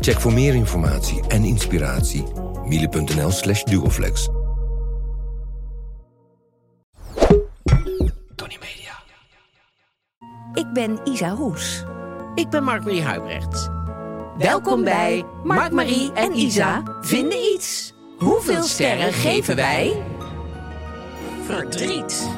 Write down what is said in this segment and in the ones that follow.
Check voor meer informatie en inspiratie miele.nl slash duoflex. Tony Media. Ik ben Isa Roes. Ik ben Mark-Marie Huibrecht. Welkom bij Mark, Marie en Isa vinden iets. Hoeveel sterren geven wij? Verdriet.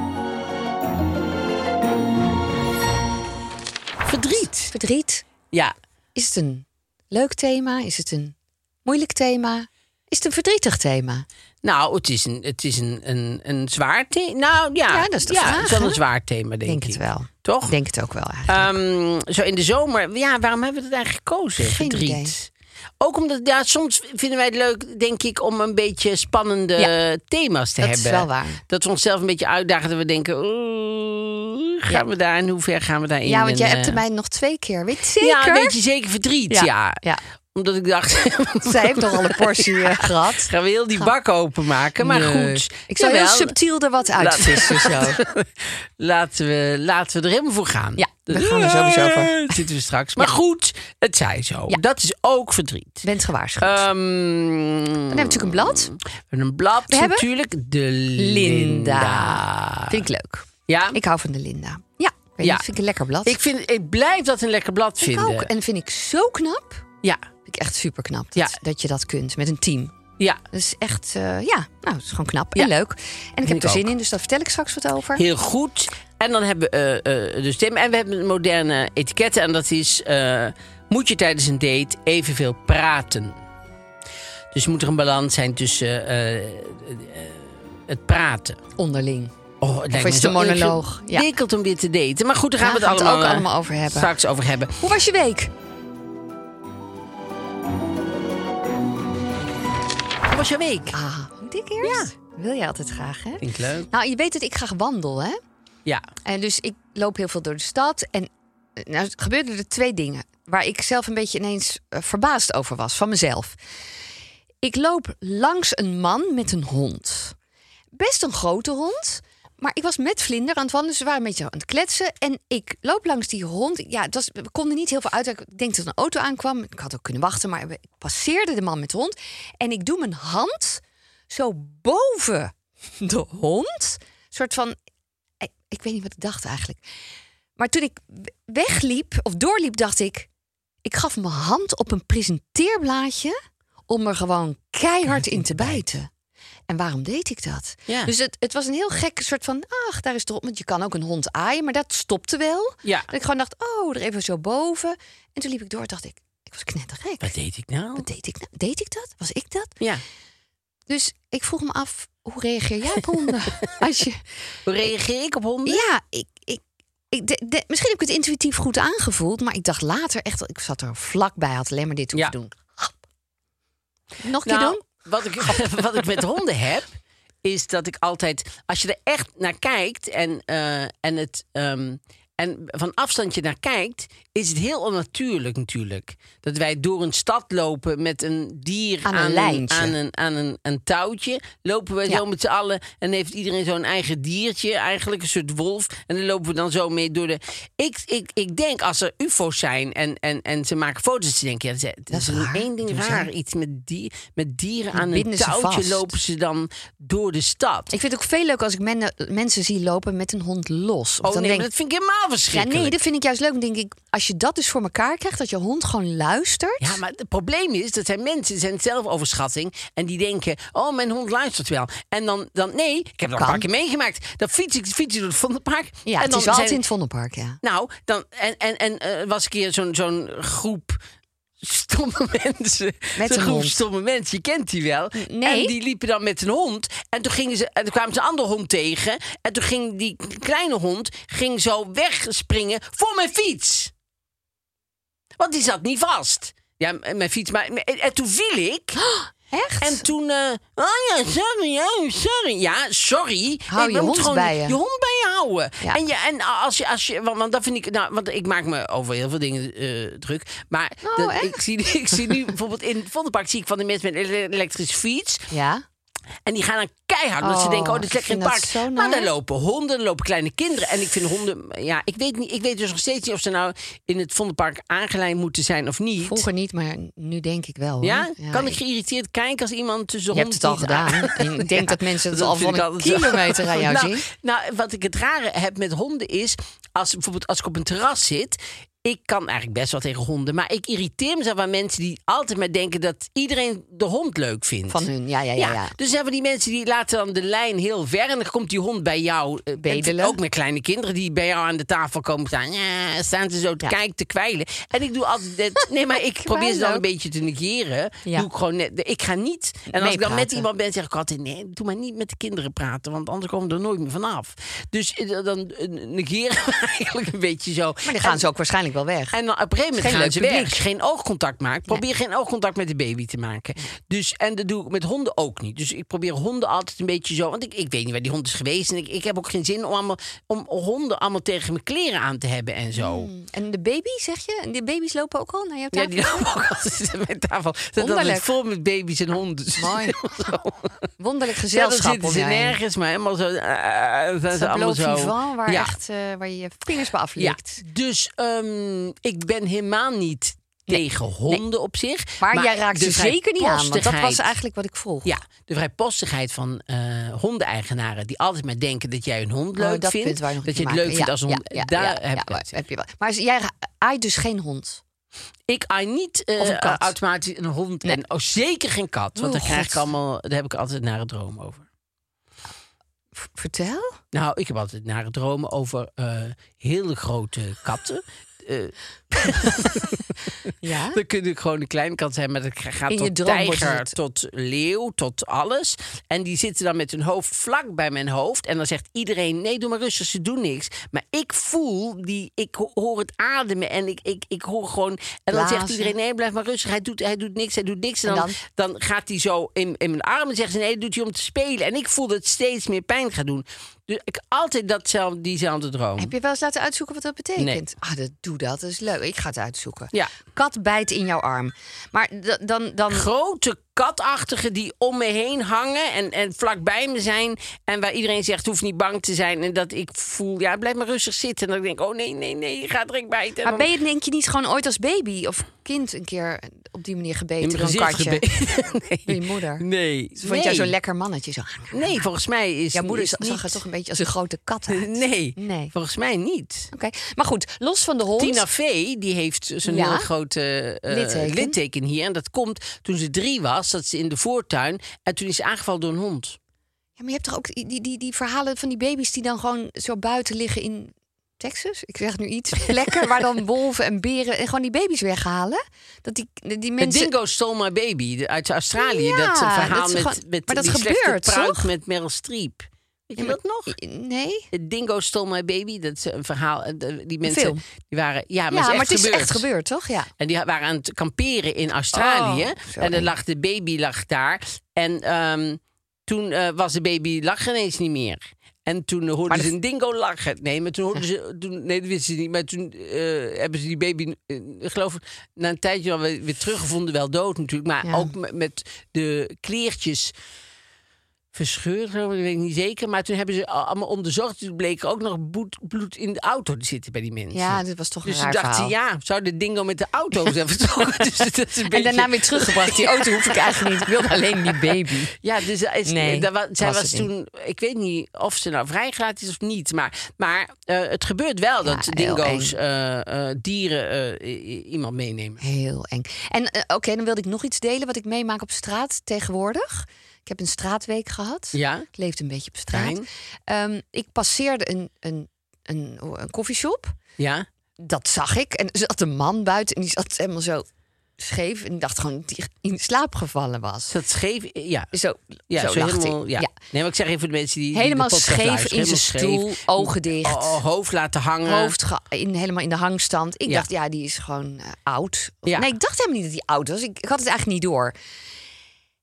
Verdriet. Verdriet. Ja, Is het een leuk thema? Is het een moeilijk thema? Is het een verdrietig thema? nou, het is een, het is een, een, een zwaar thema. Nou ja, Ja, dat is de ja, vraag, het is wel een zwaar thema, denk, Denk ik. het wel. Toch? Denk het ook wel eigenlijk. Ehm, zo in de zomer. Ja, waarom hebben we het eigenlijk gekozen? Geen Verdriet. idee. Ook omdat, ja, soms vinden wij het leuk, denk ik, om een beetje spannende Ja, thema's te dat hebben. is wel waar. Dat we onszelf een beetje uitdagen. Dat we denken, gaan Ja. we daar en hoe ver gaan we daarin? ja, want jij hebt eh, mij nog twee keer. Weet je zeker? Ja, weet je zeker verdriet. Ja, ja. Omdat ik dacht, Zij heeft al een portie eh, gehad. gaan we heel die bak openmaken. Maar Nee. goed. Ik zal heel subtiel er wat uitvissen zo. Laten we, laten we er helemaal voor gaan. Ja, we gaan er sowieso voor. Zitten we straks. Maar Ja. goed, het zij zo. Ja. Dat is ook verdriet. Bent gewaarschuwd. Ehm, Dan hebben we natuurlijk een blad. We hebben een blad We hebben natuurlijk. De Linda. Linda. Vind ik leuk. Ja, Ik hou van de Linda. Ja, weet Ja. niet, vind ik een lekker blad. ik, vind, ik blijf dat een lekker blad Ik vinden. ook. En vind ik zo knap. Ja, ik echt super knap dat, Ja. dat je dat kunt met een team. ja, Dat is echt, eh, ja, nou, het is gewoon knap Ja. en leuk. En ik heb ik er zin ook. in, dus daar vertel ik straks wat over. heel goed. En dan hebben we eh, eh, de stem. En we hebben moderne etiketten. En dat is, moet je tijdens een date evenveel praten? Dus moet er een balans zijn tussen het praten. Onderling. Oh, het lijkt is het een monoloog? Ja. om weer te daten. Maar goed, daar gaan Ja, we het allemaal, ook eh, allemaal over hebben. straks over hebben. Hoe was je week? Was je week? Ah, moet ik eerst? Wil je altijd graag, hè? Vind ik leuk. Nou, je weet dat ik graag wandel, hè? Ja. En dus ik loop heel veel door de stad. En eh, nou, gebeurden er twee dingen waar ik zelf een beetje ineens eh, verbaasd over was van mezelf. Ik loop langs een man met een hond. Best een grote hond. Maar ik was met Vlinder aan het wandelen. Ze waren een beetje aan het kletsen. En ik loop langs die hond. Ja, het was, we konden niet heel veel uit. Ik denk dat een auto aankwam. Ik had ook kunnen wachten. Maar ik passeerde de man met de hond. En ik doe mijn hand zo boven de hond. Een soort van ik, ik weet niet wat ik dacht eigenlijk. Maar toen ik wegliep of doorliep, dacht ik... ik gaf mijn hand op een presenteerblaadje... om er gewoon keihard in te bijten. En waarom deed ik dat? Ja. Dus het, het was een heel gek soort van... ach, daar is erop, want je kan ook een hond aaien... maar dat stopte wel. Ja. Dat ik gewoon dacht, oh, er even zo boven. En toen liep ik door, dacht ik... ik was knettergek. Wat deed ik nou? Wat deed ik nou? Deed ik dat? Was ik dat? Ja. Dus ik vroeg me af, hoe reageer jij op honden? Als je... Hoe reageer ik op honden? Ja, ik, ik, ik, de- de- misschien heb ik het intuïtief goed aangevoeld, maar ik dacht later echt, ik zat er vlakbij, had alleen maar dit hoeven Ja. doen. Nog een keer Nou, doen? Wat ik, wat ik met honden heb, is dat ik altijd, als je er echt naar kijkt en, eh, en, het, ehm, en van afstandje naar kijkt, is het heel onnatuurlijk natuurlijk. Dat wij door een stad lopen met een dier Aan een lijntje. aan, een, aan een, een touwtje. Lopen we Ja. zo met z'n allen en heeft iedereen zo'n eigen diertje, eigenlijk een soort wolf. En dan lopen we dan zo mee door de. Ik, ik, ik denk als er UFO's zijn en, en, en ze maken foto's, dan denk je, ja, dat is, Dat is raar. één ding raar. Iets met, die, met dieren Die aan een touwtje vast. lopen ze dan door de stad. Ik vind het ook veel leuk als ik men- mensen zie lopen met een hond los. Of oh dan nee, denk dat vind ik helemaal Ja, verschrikkelijk. nee, dat vind ik juist leuk. Dan denk ik, als je dat dus voor elkaar krijgt, dat je hond gewoon luistert. Ja, maar het probleem is, dat zijn mensen, die zijn zelfoverschatting. En die denken, oh, mijn hond luistert wel. En dan, dan nee, ik heb al een paar keer meegemaakt. Dan fiets ik, fiets ik door het Vondelpark. Ja, en het dan is zijn- altijd in het Vondelpark, ja. Nou, dan, en, en, en eh, was een keer zo'n zo'n groep stomme mensen. Met een groep hond. stomme mensen, je kent die wel. nee. En die liepen dan met een hond. En toen, gingen ze, en toen kwamen ze een andere hond tegen. En toen ging die kleine hond ging zo wegspringen voor mijn fiets. Want die zat niet vast. Ja, m- mijn fiets. Maar, en, en toen viel ik. Echt? En toen, eh, oh ja, sorry, oh, sorry. Ja, sorry. Hou je hond bij je. Je hond bij je houden. Ja. En, je, en als je, als je want, want dat vind ik, nou, want ik maak me over heel veel dingen eh, druk. Maar Oh, dat- echt? ik, zie, ik zie nu bijvoorbeeld in het Vondelpark zie ik van de mensen met een ele- elektrische fiets. Ja. En die gaan dan keihard, omdat ze Oh, denken, oh, dit is lekker in het park. dat Maar naar. dan lopen honden, dan lopen kleine kinderen. En ik vind honden, ja, ik weet, niet, ik weet dus nog steeds niet of ze nou in het Vondelpark aangeleid moeten zijn of niet. Vroeger niet, maar nu denk ik wel. Ja? Kan ik geïrriteerd kijken als iemand tussen Je hebt het al gedaan. En ik denk dat mensen het al vind van een kilometer aan jou nou, zien. Nou, wat ik het rare heb met honden is... Als, bijvoorbeeld als ik op een terras zit... Ik kan eigenlijk best wel tegen honden. Maar ik irriteer mezelf aan mensen die altijd maar denken... dat iedereen de hond leuk vindt. Van hun, ja, ja, ja. ja. Dus hebben die mensen die laten dan de lijn heel ver... en dan komt die hond bij jou... eh, Bedelen. Ook met kleine kinderen die bij jou aan de tafel komen staan. Ja, staan ze zo te Ja. kijken, te kwijlen. En ik doe altijd... nee, maar ik probeer ze dan een beetje te negeren. Ja. Doe ik gewoon net... Ik ga niet... En als ik dan met iemand ben, zeg ik altijd... nee, doe maar niet met de kinderen praten... want anders komen we er nooit meer vanaf. Dus eh, dan eh, negeren we eigenlijk een beetje zo. Maar dan gaan ze ook waarschijnlijk wel weg. En dan op een gegeven moment gaan ze weg. Geen oogcontact maakt, probeer geen oogcontact met de baby te maken. Dus, en dat doe ik met honden ook niet. Dus ik probeer honden altijd een beetje zo... Want ik, ik weet niet waar die hond is geweest. En ik, ik heb ook geen zin om, allemaal, om honden allemaal tegen mijn kleren aan te hebben en zo. En de baby, zeg je? En de baby's lopen ook al naar jouw Ja, tafel? die lopen ook altijd aan mijn tafel. Dat is Wonderlijk. vol met baby's en honden. Mooi. Zo. Wonderlijk Ja, gezelschap zitten om ze nergens, maar helemaal zo... zijn ze Tableau allemaal zo. waar, Ja. echt, waar je je vingers bij Ja, aflikt. dus ehm, ik ben helemaal niet tegen honden op zich. Maar, jij raakt ze zeker niet aan, want dat was eigenlijk wat ik vroeg. Ja, de vrijpostigheid van eh hondeneigenaren die altijd maar denken dat jij een hond Oh, leuk dat vindt. dat je het leuk vindt als een hond. ja, ja, daar heb, heb je wel. Maar jij aait dus geen hond. Ik aai niet eh, een automatisch een hond. Nee. En oh, zeker geen kat. Want daar, krijg ik allemaal, daar heb ik altijd nare dromen over. Vertel. Nou, ik heb altijd nare dromen over eh, hele grote katten. Eh, Ja. Dan kun je gewoon een kleine kat zijn, maar dat gaat tot tijger, tot leeuw, tot alles. En die zitten dan met hun hoofd vlak bij mijn hoofd. En dan zegt iedereen, nee, doe maar rustig, ze doen niks. Maar ik voel, die, ik ho- hoor het ademen en ik, ik, ik hoor gewoon... En dan zegt iedereen, nee, blijf maar rustig, hij doet, hij doet niks, hij doet niks. En En dan, dan? gaat hij zo in, in mijn armen en zegt ze, nee, dat doet hij om te spelen. En ik voel dat het steeds meer pijn gaat doen. Dus ik altijd datzelfde, diezelfde droom. Heb je wel eens laten uitzoeken wat dat betekent? Ah, dat doe dat. Dat is leuk. Ik ga het uitzoeken. Ja. Kat bijt in jouw arm. Maar dan, dan grote katachtigen die om me heen hangen en, en vlakbij me zijn. En waar iedereen zegt, hoeft niet bang te zijn. En dat ik voel, ja, blijf maar rustig zitten. En dan denk ik, oh nee, nee, nee, je gaat direct bijten. En Maar dan ben je denk je niet gewoon ooit als baby of kind een keer op die manier gebeten door een katje? Door nee. je moeder. Nee. Ze vond nee. jij zo'n lekker mannetje. Zo. Nee, volgens mij is Jouw moeder is zag niet... er toch een beetje als een grote kat uit. Nee, Nee. volgens mij niet. Oké, maar goed, los van de hond. Tina Fey, die heeft zo'n Ja. heel grote eh, Litteken. litteken hier. En dat komt toen ze drie was, dat ze in de voortuin. En toen is ze aangevallen door een hond. Ja, maar je hebt toch ook die, die, die, verhalen van die baby's die dan gewoon zo buiten liggen in Texas? Ik zeg nu iets. Plekken waar dan wolven en beren en gewoon die baby's weghalen. Dat die, die mensen... Dingo Stole My Baby uit Australië. Ja, dat verhaal dat met, gewoon- met maar dat die gebeurt, toch? met Meryl Streep. Weet je dat nog? Nee? Het Dingo Stole My Baby, dat is een verhaal. eh, Die mensen film. die waren. Ja, maar, ja, het is maar echt is gebeurd. echt gebeurd, toch? Ja. En die waren aan het kamperen in Australië. Oh, en dan eng. lag de baby lag daar. En ehm, toen eh, was de baby lag ineens niet meer. En toen hoorden ze een dingo lachen. Nee, maar toen hoorden ze... Toen, nee, dat wisten ze niet. Maar toen eh, hebben ze die baby, eh, geloof ik, na een tijdje al weer, weer teruggevonden. Wel dood natuurlijk. Maar Ja. ook met, met de kleertjes verscheurd, dat weet ik niet zeker. Maar toen hebben ze allemaal onderzocht. Toen bleek ook nog bloed, bloed in de auto te zitten bij die mensen. Ja, dat was toch een Dus raar toen dacht ze, verhaal. ja, zou de dingo met de auto zijn vertrokken? dus dat is een En beetje- daarna weer teruggebracht. Die auto hoef ik eigenlijk niet. Ik wilde alleen die baby. Ja, dus is, Nee, daar wa- zij was was, niet. toen, ik weet niet of ze nou vrijgelaten is of niet, maar, maar eh, het gebeurt wel dat dingo's eh, eh, dieren iemand meenemen. Heel eng. En oké, dan wilde ik nog iets delen wat ik meemaak op straat tegenwoordig. Ik heb een straatweek gehad. Ja, Ik leefde een beetje op straat. Ehm, ik passeerde een, een, een, een koffieshop. Ja, Dat zag ik. En er zat een man buiten en die zat helemaal zo scheef. En ik dacht gewoon dat hij in slaap gevallen was. dat scheef, ja. Zo, Ja, zo, helemaal, ja. Nee, maar ik zeg even voor de mensen die Helemaal scheef luisteren, in zijn stoel, ogen dicht. O- o- hoofd laten hangen. hoofd in, helemaal in de hangstand. Ik Ja. dacht, ja, die is gewoon eh, oud. Of- Ja. Nee, ik dacht helemaal niet dat hij oud was. Ik, ik had het eigenlijk niet door.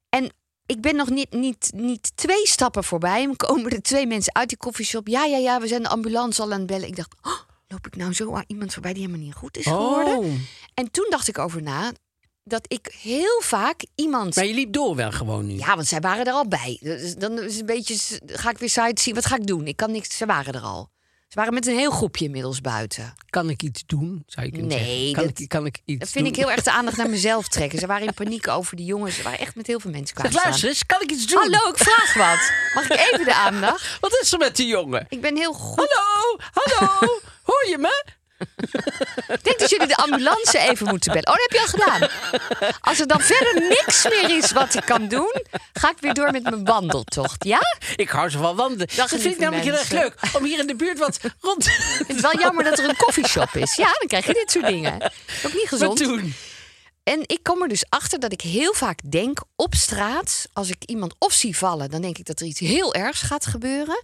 En ik ben nog niet, niet, niet twee stappen voorbij. hem komen er twee mensen uit die koffieshop. Ja, ja, ja, we zijn de ambulance al aan het bellen. Ik dacht, oh, loop ik nou zo aan iemand voorbij die helemaal niet goed is geworden? Oh, En toen dacht ik over na dat ik heel vaak iemand... maar je liep door wel gewoon nu. Ja, want zij waren er al bij. Dus dan is het een beetje, ga ik weer sightseeing. Wat ga ik doen? Ik kan niks. Ze waren er al. Ze waren met een heel groepje inmiddels buiten. Kan ik iets doen, zou je kunnen Nee, zeggen. Kan, dat- ik, kan ik iets Dat vind doen? ik heel erg de aandacht naar mezelf trekken. Ze waren in paniek over die jongens. Ze waren echt met heel veel mensen Zeg, klaar. luister eens, kan ik iets doen? Hallo, ik vraag wat. Mag ik even de aandacht? Wat is er met die jongen? Ik ben heel goed. Hallo, hallo, hoor je me? Ik denk dat jullie de ambulance even moeten bellen. Oh, dat heb je al gedaan. Als er dan verder niks meer is wat ik kan doen, ga ik weer door met mijn wandeltocht. Ja? Ik hou zo van wandelen. dat vind ik namelijk heel erg leuk. Om hier in de buurt wat rond Het is wel jammer dat er een koffieshop is. Ja, dan krijg je dit soort dingen. Ook niet te gezond. doen. En ik kom er dus achter dat ik heel vaak denk op straat, als ik iemand of zie vallen, dan denk ik dat er iets heel ergs gaat gebeuren.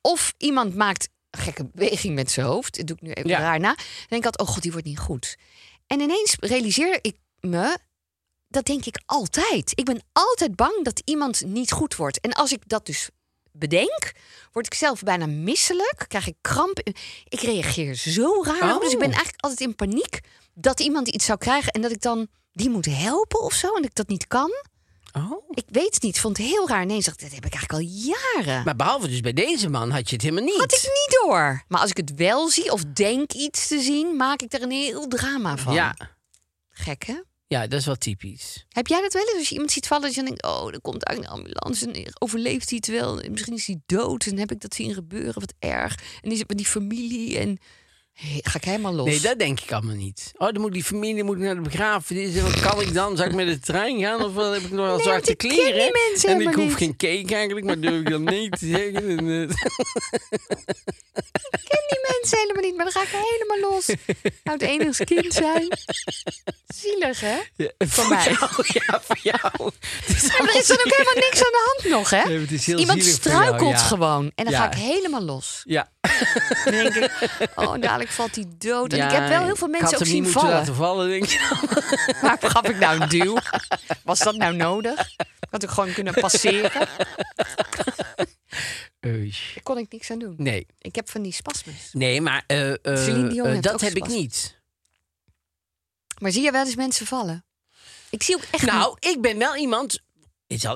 Of iemand maakt gekke beweging met zijn hoofd. Dat doe ik nu even Ja. raar na. Dan denk ik altijd, oh god, die wordt niet goed. En ineens realiseer ik me, dat denk ik altijd. Ik ben altijd bang dat iemand niet goed wordt. En als ik dat dus bedenk, word ik zelf bijna misselijk. Krijg ik kramp. Ik reageer zo raar. Dus ik ben Oh. eigenlijk altijd in paniek dat iemand iets zou krijgen en dat ik dan die moet helpen of zo en dat ik dat niet kan. Oh. Ik weet het niet. Vond het heel raar. Nee, dat heb ik eigenlijk al jaren. Maar behalve dus bij deze man had je het helemaal niet. had ik niet door. Maar als ik het wel zie of denk iets te zien, maak ik er een heel drama van. Ja. Gek hè? ja, dat is wel typisch. Heb jij dat wel eens? Als je iemand ziet vallen, dat je denkt: oh, er komt eigenlijk een ambulance en overleeft hij het wel? Misschien is hij dood en heb ik dat zien gebeuren, wat erg. En die zit met die familie en ga ik helemaal los. Nee, dat denk ik allemaal niet. Oh, dan moet die familie moet naar de begrafenis. Wat kan ik dan? Zou ik met de trein gaan? Of heb ik nog wel Nee, zwarte ik kleren? die mensen en ik hoef niet. geen cake eigenlijk, maar durf ik dan nee te zeggen. En, eh, Ik ken die mensen helemaal niet, maar dan ga ik helemaal los. Nou, het enigste kind zijn. Zielig, hè? ja, Voor mij. jou, ja, voor jou. Maar er is dan ook helemaal niks aan de hand nog, hè? Nee, het is heel Iemand jou, struikelt ja. gewoon. En dan Ja. ga ik helemaal los. Ja. Dan denk ik, oh, dadelijk valt hij dood. En Ja, ik heb wel heel veel mensen ook zien vallen. laten vallen, denk je. Maar gaf ik nou een duw? Was dat nou nodig? Had ik gewoon kunnen passeren. Daar kon ik niks aan doen. Nee, Ik heb van die spasmes. nee, maar eh, eh, eh, dat heb ik niet. Maar zie je wel eens mensen vallen? Ik zie ook echt Nou, ik ben wel iemand.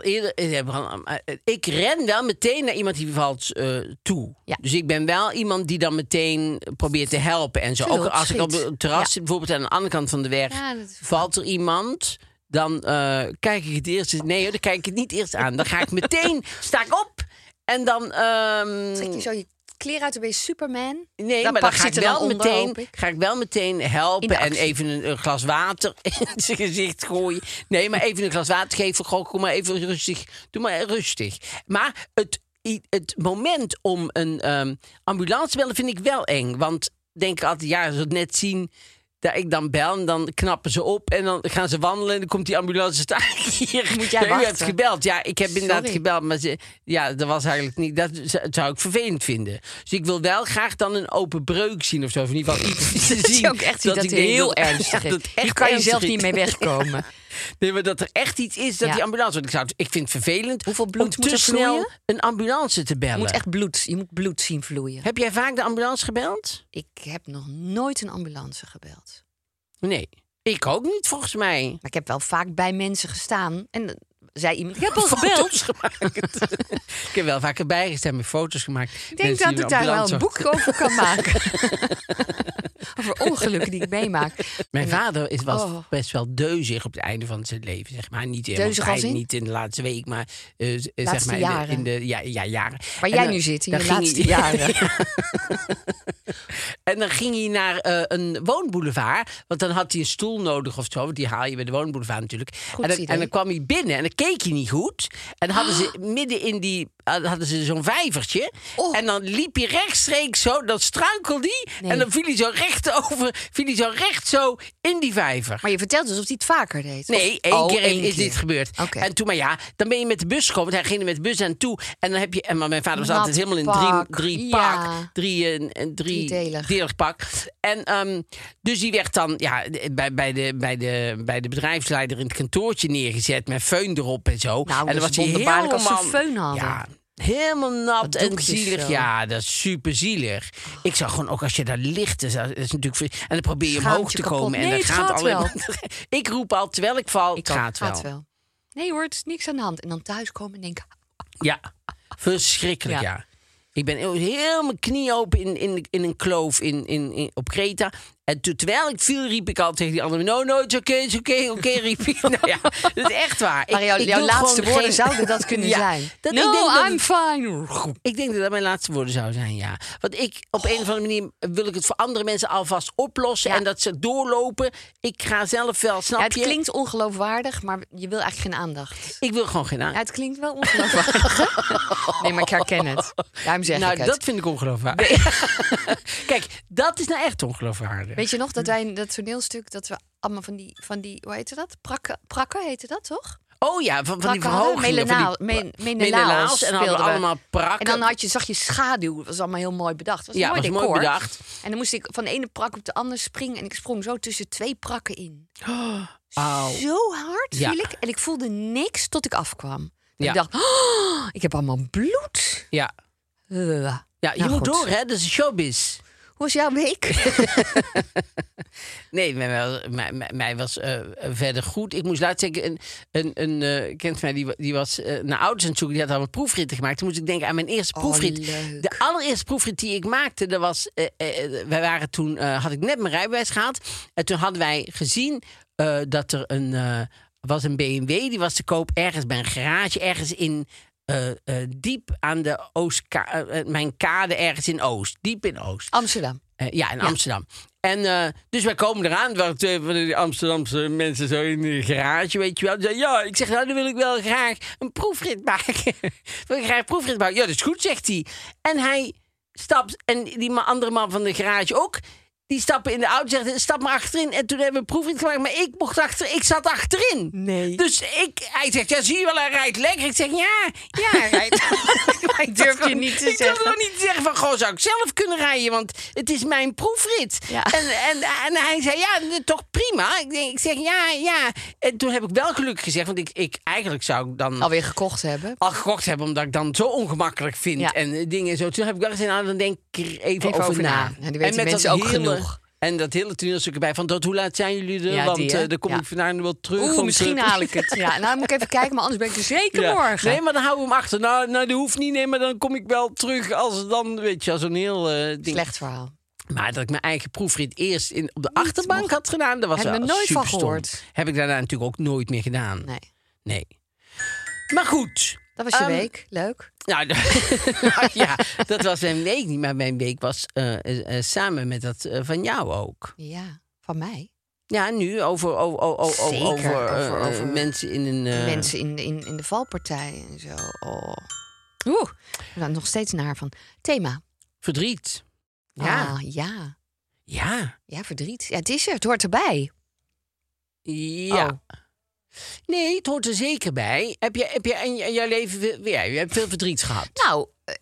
Eerder. ik heb al- eh, Ik ren wel meteen naar iemand die valt eh, toe. Ja. Dus ik ben wel iemand die dan meteen probeert te helpen en zo. Ook als ik op het terras zit, bijvoorbeeld aan de andere kant van de weg, valt er iemand. Dan eh, kijk ik het eerst. eens- Nee, dan kijk ik het niet eerst aan. Dan ga ik meteen, sta ik op en dan. Trek je zo je kleren uit, dan ben je Superman. Nee, maar dan ga ik, wel onder, meteen, ik. ga ik wel meteen helpen en even een, een glas water in zijn gezicht gooien. Nee, maar even een glas water geven. Goh, kom maar even rustig. Doe maar rustig. Maar het, het moment om een ehm, ambulance te bellen vind ik wel eng. Want denk ik altijd, ja, als we het net zien dat ik dan bel en dan knappen ze op en dan gaan ze wandelen en dan komt die ambulance staan hier. Moet jij Ja, u hebt wachten? gebeld. Ja, ik heb inderdaad gebeld, maar ze, ja, dat was eigenlijk niet. Dat zou ik vervelend vinden. Dus ik wil wel graag dan een open breuk zien of zo. Of in ieder geval iets te Dat zien. je ook echt dat, ik heel dat- ernstig ja, dat echt kan je zelf niet mee wegkomen. Nee, maar dat er echt iets is dat Ja. die ambulance. Want ik, zou, het- ik vind het vervelend Hoeveel bloed om moet te er snel vloeien? een ambulance te Je bellen. moet echt bloed, je moet bloed zien vloeien. Heb jij vaak de ambulance gebeld? Ik heb nog nooit een ambulance gebeld. Nee. Ik ook niet, volgens mij. Maar ik heb wel vaak bij mensen gestaan. En zei iemand, ik heb al gebeld. Foto's gemaakt. ik heb wel vaker bijgestaan met foto's gemaakt. Ik denk dat ik daar wel een boek over kan maken. over ongelukken die ik meemaak. Mijn vader is, was Oh. best wel deuzig op het einde van zijn leven, zeg maar. Niet, Deuzig als in? niet in de laatste week, maar eh, zeg Laatste maar in de- jaren. in de ja, ja, jaren. Waar En jij dan- nu zit, in ging laatste hij- jaren. En dan ging hij naar eh, een woonboulevard. Want dan had hij een stoel nodig of zo. Want die haal je bij de woonboulevard natuurlijk. Goed en, dan, idee. en dan kwam hij binnen en dan keek hij niet goed. En hadden ze midden in die. eh, hadden ze zo'n vijvertje. Oh. En dan liep hij rechtstreeks zo. Dan struikelde hij. Nee. En dan viel hij zo recht over. Viel hij zo recht zo in die vijver. Maar je vertelt dus of hij het vaker deed. Nee, Of- één Oh, keer één is keer. dit gebeurd. En toen, maar ja, dan ben je met de bus gekomen. Want hij ging er met de bus aan toe. En dan heb je. En maar mijn vader was Nat altijd helemaal in drie, drie ja. pak. Drie, eh, een drie, Driedelig. delig pak. En ehm, dus die werd dan ja, bij, bij, de, bij, de, bij de bedrijfsleider in het kantoortje neergezet. Met föhn erop en zo. Nou, en dat dan was hij helemaal. hadden. Ja, helemaal nat en zielig. Ja, dat is super zielig. Ik zag gewoon ook als je daar ligt. Dat is, dat is natuurlijk, en dan probeer je omhoog te kapot. komen. En Nee, dan gaat gaat alleen maar- Ik roep al terwijl ik val. Ik het gaat wel. wel. Nee hoor, het is niks aan de hand. En dan thuiskomen en denken... Ja, verschrikkelijk, ja. Ja. Ik ben heel mijn knie open in, in, in een kloof in, in, in- op Kreta. En toen, terwijl ik viel, riep ik al tegen die andere... No, no, it's okay, it's okay, oké, riep ik. Nou ja, dat is echt waar. Maar Ik- jouw, ik laatste woorden geen- zouden dat kunnen Ja, zijn. dat- ik no, denk dat I'm het- fine. Ik denk dat dat mijn laatste woorden zou zijn, ja. Want ik, op een of andere manier wil ik het voor andere mensen alvast oplossen. Ja. En dat ze doorlopen. Ik ga zelf wel, snap Ja, het je? klinkt ongeloofwaardig, maar je wil eigenlijk geen aandacht. Ik wil gewoon geen aan. Ja, het klinkt wel ongeloofwaardig. nee, maar ik herken het. Daarom zeg nou, ik het. dat vind ik ongeloofwaardig. Kijk, dat is nou echt ongeloofwaardig. Weet je nog dat wij in dat toneelstuk dat we allemaal van die, van die hoe heette dat? Prakken, prakken heette dat toch? Oh ja, van, van die verhogingen. van melenaal- die- men- menelaals. En dan allemaal prakken. En dan had je, zag je schaduw. Dat was allemaal heel mooi bedacht. Dat was ja, mooi was decor. mooi bedacht. En dan moest ik van de ene prak op de andere springen. En ik sprong zo tussen twee prakken in. Auw. Zo hard Ja. viel ik. En ik voelde niks tot ik afkwam. En Ja. Ik dacht, oh, ik heb allemaal bloed. Ja, Uh. ja je Nou, moet goed. door, hè? Dat is showbiz. Hoe was jouw week? Nee, mij, mij, was eh, verder goed. Ik moest laatst zeggen, een, een, een eh, kent mij, die, die was eh, naar ouders aan het zoeken. Die had allemaal proefritten gemaakt. Toen moest ik denken aan mijn eerste Oh, proefrit. leuk. De allereerste proefrit die ik maakte, dat was, wij waren toen, had ik net mijn rijbewijs gehad. En toen hadden wij gezien dat er een, was een BMW, die was te koop ergens bij een garage, ergens in... eh, eh, diep aan de Oostka eh, mijn kade ergens in Oost. Diep in Oost. Amsterdam. Ja, in Amsterdam. En dus wij komen eraan. Er waren twee van die Amsterdamse mensen zo in de garage, weet je wel. Ja, ik zeg, nou, dan wil ik wel graag een proefrit maken. wil ik graag een proefrit maken? Ja, dat is goed, zegt hij. En hij stapt, en die andere man van de garage ook... Die stappen in de auto en zeggen, stap maar achterin. En toen hebben we een proefrit gemaakt, maar ik mocht achter, ik zat achterin. Nee. Dus ik, hij zegt, ja, zie je wel, hij rijdt lekker. Ik zeg, ja, ja, hij rijdt. Ik Durf je niet te ik zeggen. durf gewoon niet te zeggen van, goh, zou ik zelf kunnen rijden? Want het is mijn proefrit. Ja. En, en, en hij zei, ja, toch prima. Ik, denk, ik zeg, ja, ja. En toen heb ik wel gelukkig gezegd, want ik, ik eigenlijk zou ik dan Alweer gekocht hebben. al gekocht hebben, omdat ik dan zo ongemakkelijk vind Ja. en dingen zo. Toen heb ik wel gezegd, nou, dan denk ik er even, Even over, over na. na. Ja, die weten met mensen ook hele- genoeg. En dat hele toneelstuk erbij van, tot hoe laat zijn jullie er? Ja, Want die, eh, dan kom Ja. ik vandaag wel terug. Oeh, misschien haal ik het. Ja, nou moet ik even kijken, maar anders ben ik er zeker ja. morgen. Nee, maar dan houden we hem achter. Nou, nou, dat hoeft niet. Nee, maar dan kom ik wel terug als dan, weet je, als een heel eh, ding. Slecht verhaal. Maar dat ik mijn eigen proefrit eerst in, op de achterbank mocht. had gedaan, dat was Heb wel er nooit van gehoord. Heb ik daarna natuurlijk ook nooit meer gedaan. Nee. Nee. Maar goed. Dat was je Ehm, week. Leuk. Nou, de- ja, dat was mijn week niet. Maar mijn week was eh, eh, samen met dat eh, van jou ook. Ja, van mij. Ja, nu over, over, over, Zeker, over, over- over mensen in een... Mensen in, in, in de valpartij en zo. Oh. Oeh, ik ben nog steeds naar van. Thema. Verdriet. Ja. Ah, ja. Ja. Ja, verdriet. Ja, het is er. Het hoort erbij. Ja. Oh. Nee, het hoort er zeker bij. Heb je, heb je in jouw leven... Ja, je hebt veel verdriet gehad. Nou, eh,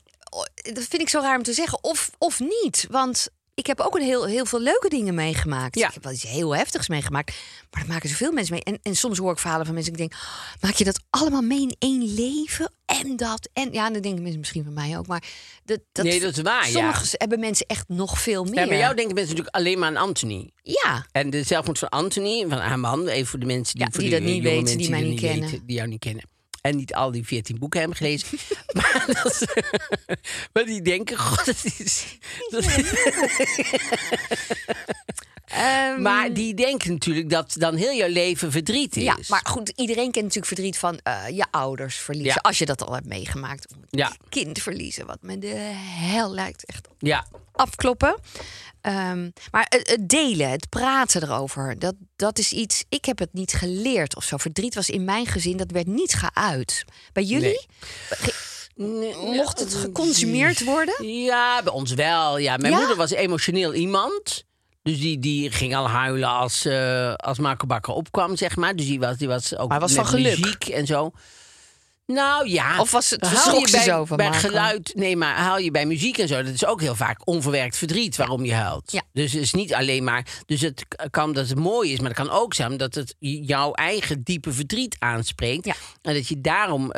dat vind ik zo raar om te zeggen. Of, of niet. Want ik heb ook een heel, heel veel leuke dingen meegemaakt. Ja. Ik heb wel iets heel heftigs meegemaakt. Maar dat maken zoveel mensen mee. En, en soms hoor ik verhalen van mensen. Ik denk, maak je dat allemaal mee in één leven? En dat. En ja, dan denken mensen misschien van mij ook. Maar dat, dat, Nee, dat is waar, ja. Sommige hebben mensen echt nog veel meer. Ja, bij jou denken mensen natuurlijk alleen maar aan Anthony. Ja. En de zelfmoord van Anthony, van haar man, even voor de mensen die, Ja, voor die dat niet weten, die mij niet kennen. weten, die jou niet kennen. En niet al die veertien boeken hebben gelezen. maar, dat, maar die denken, god, dat is... Dat Ehm, maar die denken natuurlijk dat dan heel jouw leven verdriet is. Ja, maar goed, iedereen kent natuurlijk verdriet van eh, je ouders verliezen. Ja. Als je dat al hebt meegemaakt. Ja. kind verliezen, wat me de hel lijkt. Echt Ja, afkloppen. Ehm, maar het, het delen, het praten erover, dat, dat is iets... Ik heb het niet geleerd of zo. Verdriet was in mijn gezin, dat werd niet geuit. Bij jullie? Mocht het geconsumeerd worden? Ja, bij ons wel. Ja, mijn Ja? moeder was emotioneel iemand. Dus die, die ging al huilen als, eh als Marco Bakker opkwam, zeg maar. Dus die was, die was ook Maar was met van geluk? muziek en zo. Nou ja. Of was het- haal je bij, zo van bij geluid? Nee, maar haal je bij muziek en zo. Dat is ook heel vaak onverwerkt verdriet waarom je huilt. Ja. Dus het is niet alleen maar. Dus het kan dat het mooi is, maar het kan ook zijn dat het jouw eigen diepe verdriet aanspreekt. Ja. En dat je daarom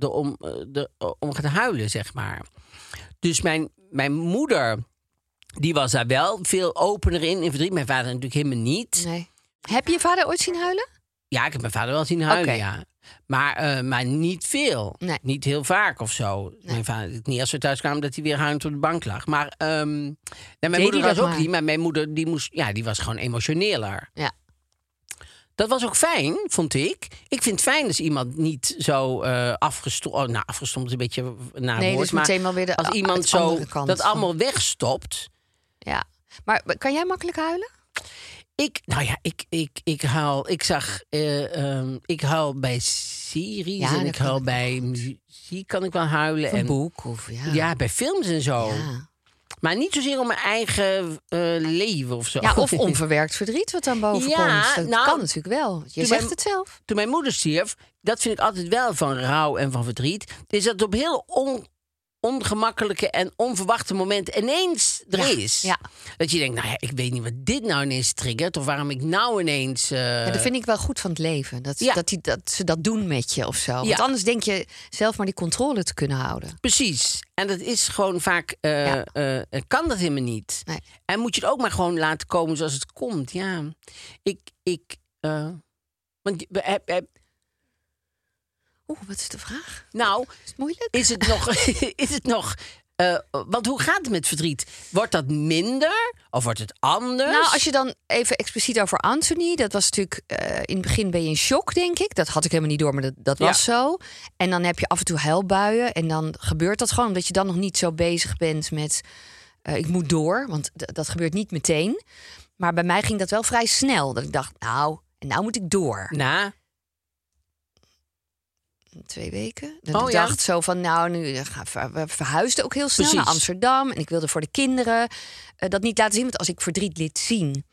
om, er om gaat huilen, zeg maar. Dus mijn, mijn moeder, die was daar wel veel opener in, in verdriet. Mijn vader natuurlijk helemaal niet. Nee. Heb je je vader ooit zien huilen? Ja, ik heb mijn vader wel zien huilen, ja. Maar, eh, maar niet veel. Nee. Niet heel vaak of zo. Mijn vader, niet als we thuis kwamen dat hij weer huilend op de bank lag. Maar ehm, nee, mijn moeder was ook maar? niet. Maar mijn moeder die moest, ja, die was gewoon emotioneler. Ja. Dat was ook fijn, vond ik. Ik vind het fijn als iemand niet zo eh afgestompt... Oh, nou, afgestompt is een beetje naar Nee, woord. dus maar meteen wel weer de als iemand zo dat allemaal wegstopt... Ja. Maar kan jij makkelijk huilen? Ik, nou ja, ik, ik, ik huil. Ik zag, eh, ehm, ik huil bij series Ja, en ik ik bij muziek kan ik wel huilen. Of een en, boek? Of, ja. Ja, bij films en zo. Ja. Maar niet zozeer om mijn eigen eh, leven of zo. Ja, of onverwerkt verdriet wat dan boven Ja, komt. Dat nou, kan natuurlijk wel. Je zegt mijn- het zelf. Toen mijn moeder stierf, dat vind ik altijd wel van rouw en van verdriet. Is dat op heel on, ongemakkelijke en onverwachte momenten ineens er Ja, is. ja. Dat je denkt, nou ja, ik weet niet wat dit nou ineens triggert. Of waarom ik nou ineens... eh, Ja, dat vind ik wel goed van het leven. Dat, Ja. dat, die, dat ze dat doen met je of zo. Ja. Want anders denk je zelf maar die controle te kunnen houden. Precies. En dat is gewoon vaak, eh, eh, kan dat helemaal niet. Nee. En moet je het ook maar gewoon laten komen zoals het komt. Ja, ik, ik, want heb, heb, Oeh, wat is de vraag? nou, Is het moeilijk? is het nog, is het nog, eh, want hoe gaat het met verdriet? Wordt dat minder of wordt het anders? Nou, als je dan even expliciet over Anthony, dat was natuurlijk eh, in het begin ben je in shock, denk ik. Dat had ik helemaal niet door, maar dat, dat Ja. was zo. En dan heb je af en toe huilbuien en dan gebeurt dat gewoon omdat je dan nog niet zo bezig bent met eh, ik moet door, want dat gebeurt niet meteen. Maar bij mij ging dat wel vrij snel. Dat ik dacht, nou, en nou moet ik door. Na, Twee weken. Dat Oh, ik ja? dacht zo van, nou, nu ga, ver- we verhuisden ook heel snel Precies. naar Amsterdam. En ik wilde voor de kinderen eh, dat niet laten zien. Want als ik verdriet liet zien,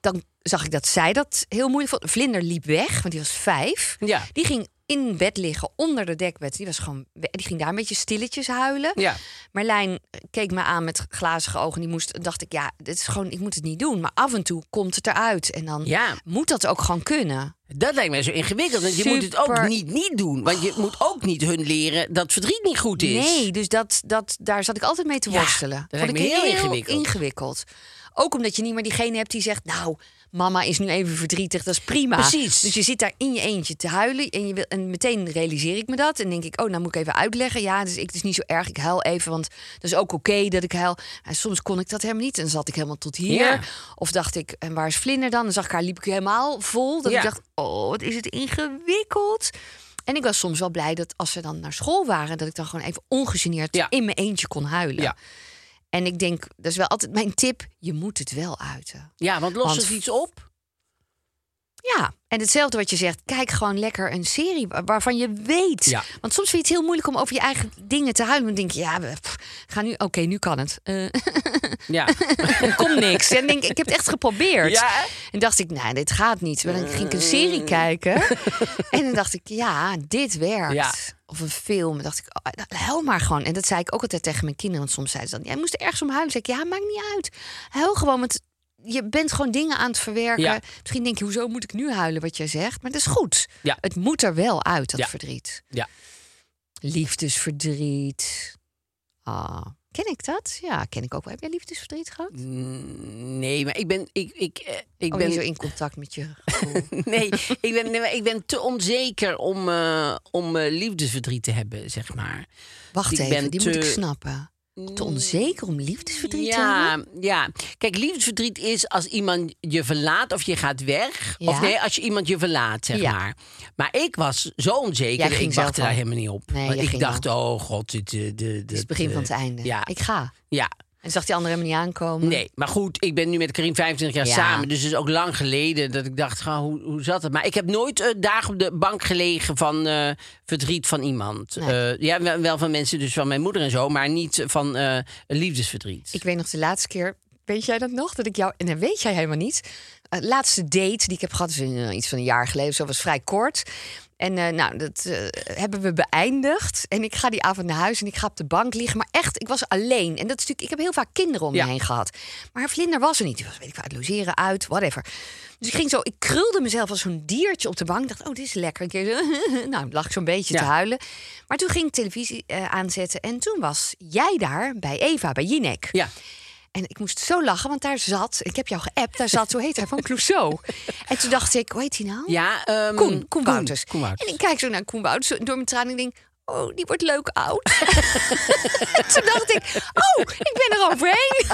dan zag ik dat zij dat heel moeilijk vond. Vlinder liep weg, want die was vijf. ja, Die ging in bed liggen, onder de dekbed. Die, was gewoon, die ging daar een beetje stilletjes huilen. ja, Marlijn keek me aan met glazige ogen. Die moest, dacht ik, ja, dit is gewoon, ik moet het niet doen. Maar af en toe komt het eruit. En dan ja. moet dat ook gewoon kunnen. Dat lijkt mij zo ingewikkeld. Want je moet het ook niet niet doen. Want je moet ook niet hun leren dat verdriet niet goed is. Nee, dus dat, dat, daar zat ik altijd mee te Ja, worstelen. dat Vond ik heel ingewikkeld. ingewikkeld. Ook omdat je niet meer diegene hebt die zegt... nou, mama is nu even verdrietig, dat is prima. Precies. Dus je zit daar in je eentje te huilen... en, je wil, en meteen realiseer ik me dat. En denk ik, oh, nou moet ik even uitleggen. Ja, dus ik, het is niet zo erg, ik huil even, want dat is ook oké dat ik huil. En soms kon ik dat helemaal niet. En zat ik helemaal tot hier. Ja. Of dacht ik, en waar is Vlinder dan? Dan zag ik haar, liep ik helemaal vol. Dat Ja. ik dacht, oh, wat is het ingewikkeld. En ik was soms wel blij dat als ze dan naar school waren, dat ik dan gewoon even ongegeneerd Ja. in mijn eentje kon huilen. Ja. En ik denk, dat is wel altijd mijn tip: je moet het wel uiten. Ja, want lost Want- het iets op? Ja, en hetzelfde wat je zegt, kijk gewoon lekker een serie wa- waarvan je weet. Ja. Want soms vind je het heel moeilijk om over je eigen dingen te huilen. Dan denk je, ja, we pff, ga nu, oké, nu kan het. Eh, Ja. komt niks. En denk ik, heb het echt geprobeerd. Ja? En dacht ik, nee, dit gaat niet. Maar dan ging ik een serie kijken. en dan dacht ik, ja, dit werkt. Ja. Of een film. Dan dacht ik, oh, huil maar gewoon. En dat zei ik ook altijd tegen mijn kinderen. Want soms zeiden ze dan, jij moest er ergens om huilen. Dan zei ik, ja, maakt niet uit. Huil gewoon, want je bent gewoon dingen aan het verwerken. Ja. Misschien denk je, hoezo moet ik nu huilen wat jij zegt? Maar dat is goed. Ja. Het moet er wel uit, dat Ja. verdriet. Ja. Liefdesverdriet. Ah, ken ik dat? Ja, ken ik ook wel. Heb jij liefdesverdriet gehad? Nee, maar ik ben. Ik, ik, eh, ik Oh, ben zo in contact met je nee, ik ben, nee, ik ben te onzeker om, eh, om eh, liefdesverdriet te hebben, zeg maar. Wacht Ik even, die te- moet ik snappen. Te onzeker om liefdesverdriet te hebben? ja. Kijk, liefdesverdriet is als iemand je verlaat of je gaat weg. Ja. Of nee, als je iemand je verlaat, zeg Ja. maar. Maar ik was zo onzeker, ik wachtte daar helemaal niet op. Nee, Want jij ik dacht, oh god, dit, eh, de, de, Het is het begin van het einde. Ja, Ik ga. ja. En zag die andere helemaal niet aankomen? Nee, maar goed, ik ben nu met Karim 25 jaar Ja. samen. Dus het is ook lang geleden dat ik dacht, ga, hoe, hoe zat het? Maar ik heb nooit eh, dagen op de bank gelegen van eh, verdriet van iemand. Nee. Eh, ja, wel, van mensen, dus van mijn moeder en zo, maar niet van liefdesverdriet. Ik weet nog de laatste keer. Weet jij dat nog? Dat ik jou. En dat weet jij helemaal niet. Het laatste date die ik heb gehad, is iets van een jaar geleden. Zo was vrij kort. En eh, nou, dat eh, hebben we beëindigd. En ik ga die avond naar huis en ik ga op de bank liggen. Maar echt, ik was alleen. En dat is natuurlijk, ik heb heel vaak kinderen om Ja. me heen gehad. Maar vlinder was er niet. Die was, weet ik wat, logeren, uit, whatever. Dus ik ging zo, ik krulde mezelf als zo'n diertje op de bank. Ik dacht, oh, dit is lekker. Een keer zo, nou, lag ik zo'n beetje Ja. te huilen. Maar toen ging ik televisie eh, aanzetten. En toen was jij daar bij Eva, bij Jinek. Ja, En ik moest zo lachen, want daar zat, ik heb jou geappt, daar zat, zo heet hij, van Clouseau. En toen dacht ik, hoe heet hij nou? ja ehm, Koen, Koen Wouters. Koen Wouters. En ik kijk zo naar Koen Wouters door mijn tranen en ik denk, oh, die wordt leuk oud. toen dacht ik, oh, ik ben er overheen.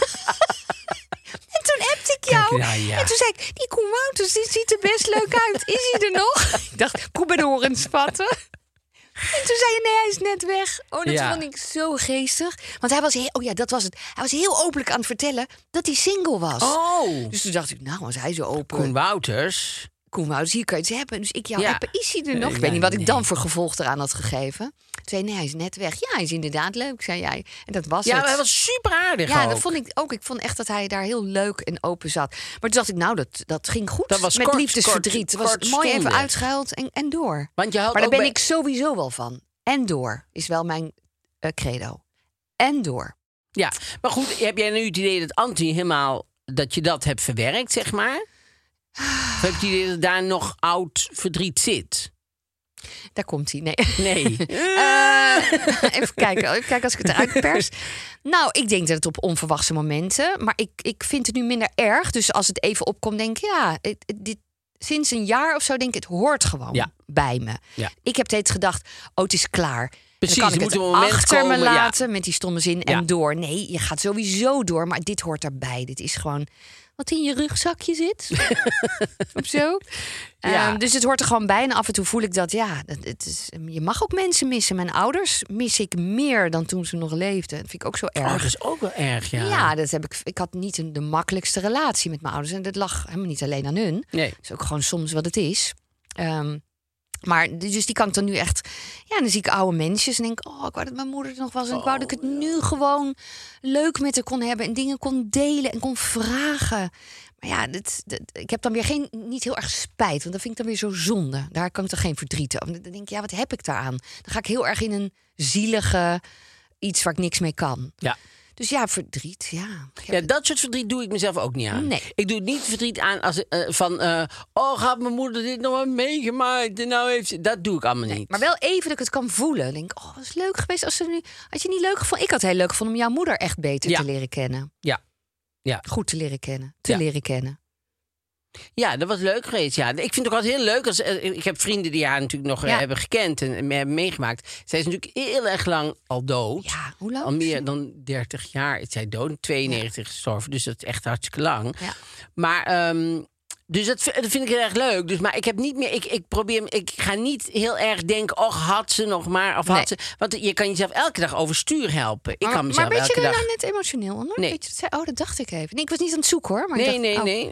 en toen appte ik jou. Kijk, nou ja. En toen zei ik, die Koen Wouters, die ziet er best leuk uit. Is hij er nog? ik dacht, bij de horens spatten. En toen zei je, nee, hij is net weg. Oh, dat Ja. vond ik zo geestig. Want hij was heel, oh ja, dat was het. Hij was heel openlijk aan het vertellen dat hij single was. Oh, Dus toen dacht ik, nou, was hij zo open. Koen Wouters. Koen Wouters, hier kan je het hebben. Dus ik jou Ja. appen, is hij er nog? Eh, ik weet ja, niet wat ik dan voor gevolg eraan had gegeven. Toen zei nee, hij is net weg. Ja, hij is inderdaad leuk, zei jij. En dat was Ja, het. hij was super aardig ja, ook. dat vond ik ook. Ik vond echt dat hij daar heel leuk en open zat. Maar toen dacht ik, nou, dat, dat ging goed. Dat was Met kort, liefdesverdriet. kort, Het was kort mooi even uitgehuild en, en door. Want je had Maar daar ben bij- ik sowieso wel van. En door is wel mijn eh, credo. En door. Ja, maar goed, heb jij nu het idee dat Antti helemaal... dat je dat hebt verwerkt, zeg maar? Of heb je dat daar nog oud verdriet zit? Daar komt hij. Nee. Nee. Eh, even kijken. Even kijken als ik het eruit pers. Nou, ik denk dat het op onverwachte momenten. Maar ik, ik vind het nu minder erg. Dus als het even opkomt, denk ik, ja, dit, sinds een jaar of zo denk ik, het hoort gewoon Ja. bij me. Ja. Ik heb steeds gedacht, oh, het is klaar. Precies, dan kan ik het achter komen, me ja. laten met die stomme zin en door. Nee, je gaat sowieso door, maar dit hoort erbij. Dit is gewoon wat in je rugzakje zit. of zo. Ja. Ehm, dus het hoort er gewoon bij. En af en toe voel ik dat, ja, het is, je mag ook mensen missen. Mijn ouders mis ik meer dan toen ze nog leefden. Dat vind ik ook zo erg. Oh, dat is ook wel erg, ja. ja. dat heb ik. Ik had niet een, de makkelijkste relatie met mijn ouders. En dat lag helemaal niet alleen aan hun. Nee. Dat is ook gewoon soms wat het is. Ehm, maar dus die kan ik dan nu echt. Ja, dan zie ik oude mensjes en denk, oh, ik wou dat mijn moeder er nog was. En ik wou dat ik het nu gewoon leuk met haar kon hebben en dingen kon delen en kon vragen. Maar ja, dit, dit- ik heb dan weer geen, niet heel erg spijt, want dat vind ik dan weer zo zonde. Daar kan ik dan geen verdriet over. Dan denk ik, ja, wat heb ik daaraan? Dan ga ik heel erg in een zielige iets waar ik niks mee kan. Ja. Dus ja, verdriet, ja. Ja, dat soort verdriet doe ik mezelf ook niet aan. Nee. Ik doe niet verdriet aan als, eh, van... eh, oh, gaat mijn moeder dit nog wel meegemaakt? En nou heeft ze... Dat doe ik allemaal niet. Maar wel even dat ik het kan voelen. Dan denk ik, oh, wat is leuk geweest als ze nu. Had je niet leuk gevonden? Ik had het heel leuk gevonden om jouw moeder echt beter Ja. te leren kennen. Ja. Ja. Goed te leren kennen. Te Ja. leren kennen. Ja, dat was leuk geweest. Ja. Ik vind het ook altijd heel leuk. Als, eh, ik heb vrienden die haar natuurlijk nog eh, Ja. hebben gekend en hebben meegemaakt. Zij is natuurlijk heel erg lang al dood. Ja, hoe lang? Al meer dan 30 jaar is zij dood. 92 gestorven. Dus dat is echt hartstikke lang. Ja. Maar, ehm, dus dat, dat vind ik heel erg leuk. Dus, maar ik heb niet meer. Ik, ik probeer. Ik ga niet heel erg denken. Och, had ze nog maar. Of had ze. Want je kan jezelf elke dag overstuur helpen. Ik maar, kan maar mezelf weet je elke er dag. nou net emotioneel onder? Nee. Je, oh, dat dacht ik even. Nee, ik was niet aan het zoeken hoor. Maar Nee, dacht, nee, oh, nee.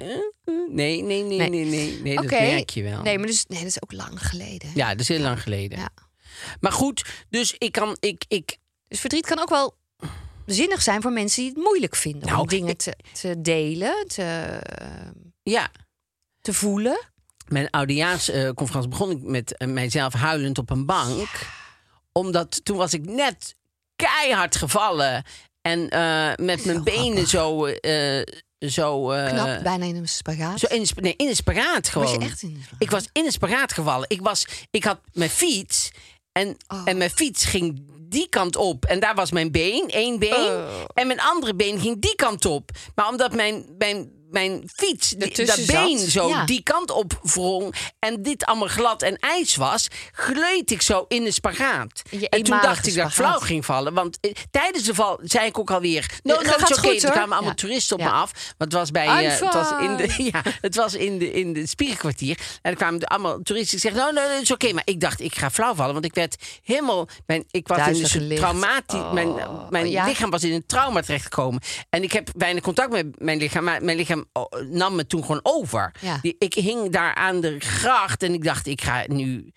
Nee, nee, nee, Nee. nee, nee. nee. Dat merk je wel. Nee, maar dus, nee, dat is ook lang geleden. Ja, dat is heel lang geleden. Ja. Maar goed, dus ik kan. Ik, ik, Dus verdriet kan ook wel zinnig zijn voor mensen die het moeilijk vinden Nou, om dingen ik- te, te delen, te, ja, te voelen. mijn oudejaarsconferentie begon ik met eh, mijzelf huilend op een bank. Omdat toen was ik net keihard gevallen. En eh, met mijn benen zo. eh, zo, eh, Knap, bijna in een spagaat. zo in, nee, in een spagaat gewoon. Was je echt in een spagaat? Ik was in een spagaat gevallen. Ik, was, ik had mijn fiets. En, Oh. en mijn fiets ging die kant op. En daar was mijn been, één been. Oh. En mijn andere been ging die kant op. Maar omdat mijn, mijn, mijn fiets, die- dat been zat, zo ja. die kant op wrong... en dit allemaal glad en ijs was... gleed ik zo in de spagaat. Je en toen dacht ik dat ik flauw ging vallen. Want eh, tijdens de val zei ik ook alweer... No, no, het is oké. Er kwamen allemaal Ja. toeristen op me af. Want het was bij... Eh, het was in de, ja, het was in de, in de spiegelkwartier. En er kwamen allemaal toeristen. Ik zeg, nee, het is oké. Maar ik dacht, ik ga flauw vallen. Want ik werd helemaal... Mijn, ik was in een traumatisch... mijn Oh, mijn ja. lichaam was in een trauma terechtgekomen. En ik heb weinig contact met mijn lichaam. Maar mijn lichaam oh, nam me toen gewoon over. Ja. Ik hing daar aan de gracht. En ik dacht, ik ga nu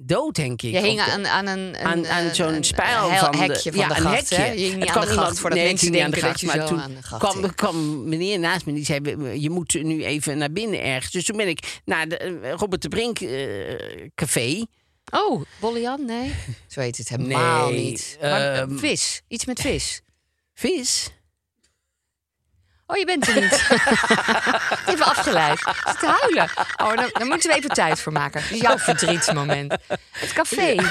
dood, denk ik. Je hing aan, aan een, een, aan, aan een- zo'n een spijl van de, hekje van ja, de een gracht. hekje. hè? Je Het aan kwam de iemand- gracht voordat nee, mensen denken de dat je gracht, zo aan de gracht kwam, hing. kwam meneer naast me die zei: Je moet nu even naar binnen ergens. Dus toen ben ik naar de eh, Robert de Brink eh, café. Oh, Bollejan? Nee. Zo heet het helemaal Nee, niet. Maar, eh, ehm, vis. Iets met vis. Vis. Oh, je bent er niet. Even afgeleid. Zit te huilen. Oh, dan, dan moeten we even tijd voor maken. Is jouw verdrietsmoment. Het café.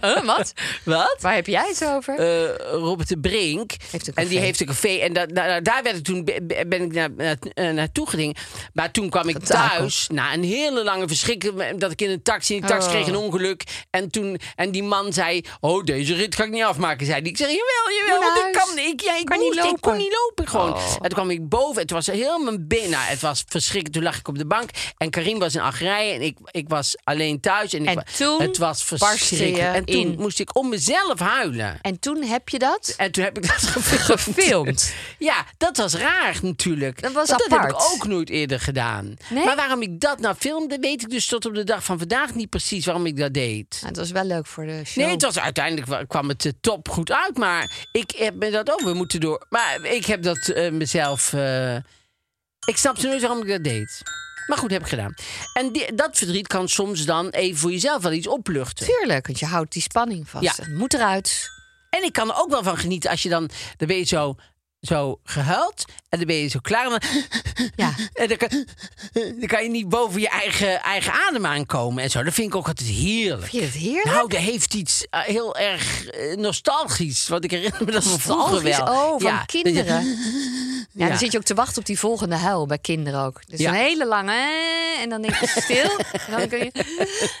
Huh, wat? Wat? Waar heb jij het over? Eh, Robert de Brink. Heeft een En die heeft een café. En da- da- daar werd ik toen, be- be- ben ik naar, naar, eh, naartoe gedingen. Maar toen kwam ik thuis. Na een hele lange verschrikking. Dat ik in een taxi. In de taxi Oh. kreeg een ongeluk. En, toen, en die man zei: Oh, deze rit ga ik niet afmaken. Zei die. Ik zeg: Jawel, jawel. Want ik kan, ik, ja, ik, Kan niet ik kon niet lopen gewoon. Oh. En toen kwam ik boven. En toen was heel mijn been. Nou, het was verschrikkelijk. Toen lag ik op de bank. En Karim was in Algerije. En ik, ik was alleen thuis. En, ik, En wa- toen het was verschrikkelijk. En toen in. moest ik om mezelf huilen. En toen heb je dat En toen heb ik dat gefilmd. gefilmd. Ja, dat was raar natuurlijk. Dat was Want dat heb apart. ik ook nooit eerder gedaan. Nee? Maar waarom ik dat nou filmde, weet ik dus tot op de dag van vandaag niet precies waarom ik dat deed. Nou, het was wel leuk voor de show. Nee, het was uiteindelijk wa- kwam het top goed uit, maar ik heb me dat ook. We moeten door. Maar ik heb dat eh, mezelf. eh, ik snapte nooit waarom ik dat deed. Maar goed, heb ik gedaan. En die- dat verdriet kan soms dan even voor jezelf wel iets opluchten. Tuurlijk, want je houdt die spanning vast. Ja. Het moet eruit. En ik kan er ook wel van genieten als je dan, dan ben je zo, zo gehuild en dan ben je zo klaar. En dan, Ja. en dan, kan, dan kan je niet boven je eigen, eigen adem aankomen en zo. Dat vind ik ook altijd heerlijk. Vind je het heerlijk? Nou, dat heeft iets eh, heel erg eh, nostalgisch. Want ik herinner me dat van vroeger wel. Oh, van Ja, kinderen. Ja, Ja. dan zit je ook te wachten op die volgende huil bij kinderen ook. Dus Ja. een hele lange... eh, En dan denk je stil. en dan kun je...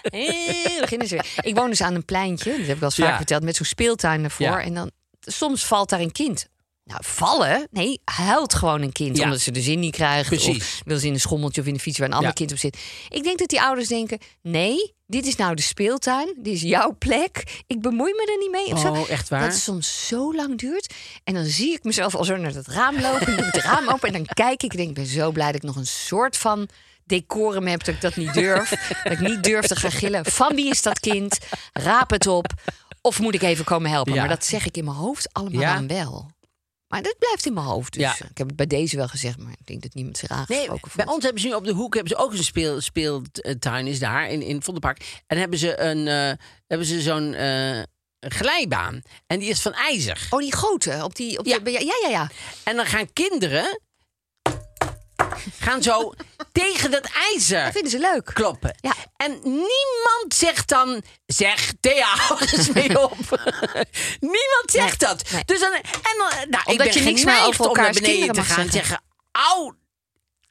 eh, beginnen ze weer. Ik woon dus aan een pleintje. Dat heb ik wel eens vaak verteld. Met zo'n speeltuin ervoor. En dan... Soms valt daar een kind. Nou, vallen? Nee, huilt gewoon een kind. Ja. Omdat ze de zin niet krijgen. Precies. Of wil ze in een schommeltje of in de fiets waar een ander Ja. kind op zit. Ik denk dat die ouders denken... Nee, dit is nou de speeltuin. Dit is jouw plek. Ik bemoei me er niet mee. of zo. Oh, echt waar? Dat het soms zo lang duurt. En dan zie ik mezelf al zo naar het raam lopen. Ik doe het raam open en dan kijk ik. En denk, ik ben zo blij dat ik nog een soort van decorum heb. Dat ik dat niet durf. dat ik niet durf te gaan gillen. Van wie is dat kind? Raap het op. Of moet ik even komen helpen? Ja. Maar dat zeg ik in mijn hoofd allemaal aan wel. Maar dat blijft in mijn hoofd. Dus Ja. ik heb het bij deze wel gezegd. Maar ik denk dat niemand zich Nee, aangesproken bij voelt. ons hebben ze nu op de hoek hebben ze ook een speel, speeltuin is daar in, in Vondelpark. En hebben ze een eh, hebben ze zo'n eh, glijbaan. En die is van ijzer. Oh, die grote. Op die, op Ja. de, ja, ja, ja. En dan gaan kinderen gaan zo tegen dat ijzer Dat vinden ze leuk. kloppen. Ja. En niemand zegt dan, zeg Thea, hou eens mee op. niemand zegt Nee, dat. nee. Dus dan, en dan, nou, ik Omdat ben je niks meer over om naar beneden te gaan en zeggen. zeggen, au,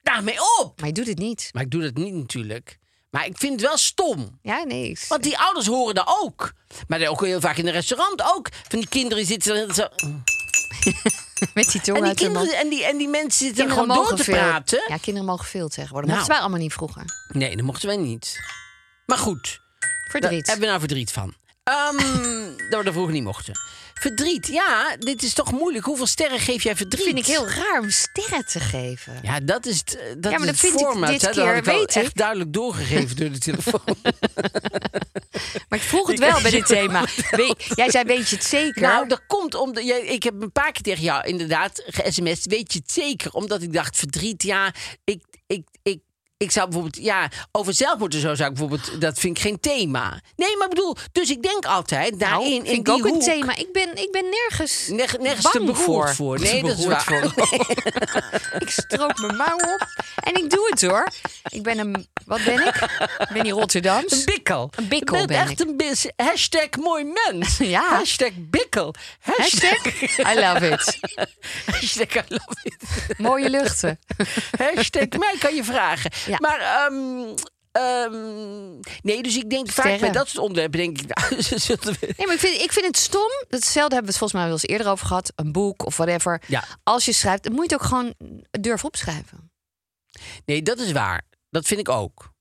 daarmee op. Maar je doet het niet. Maar ik doe dat niet natuurlijk. Maar ik vind het wel stom. Ja, nee. ik- Want die ouders horen dat ook. Maar ook heel vaak in een restaurant ook. Van die kinderen zitten zo... Met die tong En die, uit kinderen, en, die, en die mensen zitten Kinderen gewoon door te veel. praten. Ja, kinderen mogen veel tegenwoordig. Nou. Mochten wij allemaal niet vroeger. Nee, dat mochten wij niet. Maar goed, daar Verdriet. hebben we nou verdriet van. Ehm, dat we dat vroeger niet mochten. Verdriet, ja, dit is toch moeilijk. Hoeveel sterren geef jij verdriet? vind ik heel raar om sterren te geven. Ja, dat is het, eh, dat Ja, maar is dat het vind ik format. dit hè. Dat had keer, ik wel weet echt ik. duidelijk doorgegeven door de telefoon. Maar ik vroeg het wel bij dit thema. Weet- jij zei, weet je het zeker? Nou, dat komt omdat jij, ik heb een paar keer tegen jou inderdaad ge-sms. Weet je het zeker? Omdat ik dacht, verdriet, ja, ik, ik, ik, ik zou bijvoorbeeld, ja, over zelfmoord en zo zou ik bijvoorbeeld, dat vind ik geen thema. Nee, maar ik bedoel, dus ik denk altijd daarin, Nou, in vind ik die ook een thema. Ik ben, ik ben nergens, nerg- nergens te bang beroerd voor. voor. Nee, Te dat is waar. voor. ik stroop mijn mouw op en ik doe het hoor. Ik ben een, wat ben ik? Ik ben hier Rotterdams. Een bikkel. Een bikkel Je bent ben echt ik. een bis. Hashtag mooi mens. Ja. Hashtag bikkel. Hashtag I love it. Hashtag I love it. Mooie luchten. Hashtag mij kan je vragen. Ja. Maar, ehm, ehm, nee, dus ik denk vaak bij dat soort onderwerpen denk ik, nou. Nee, maar ik vind, ik vind het stom. Hetzelfde hebben we het volgens mij wel eens eerder over gehad. Een boek of whatever. Ja. Als je schrijft, dan moet je het ook gewoon durven opschrijven. Nee, dat is waar. Dat vind ik ook.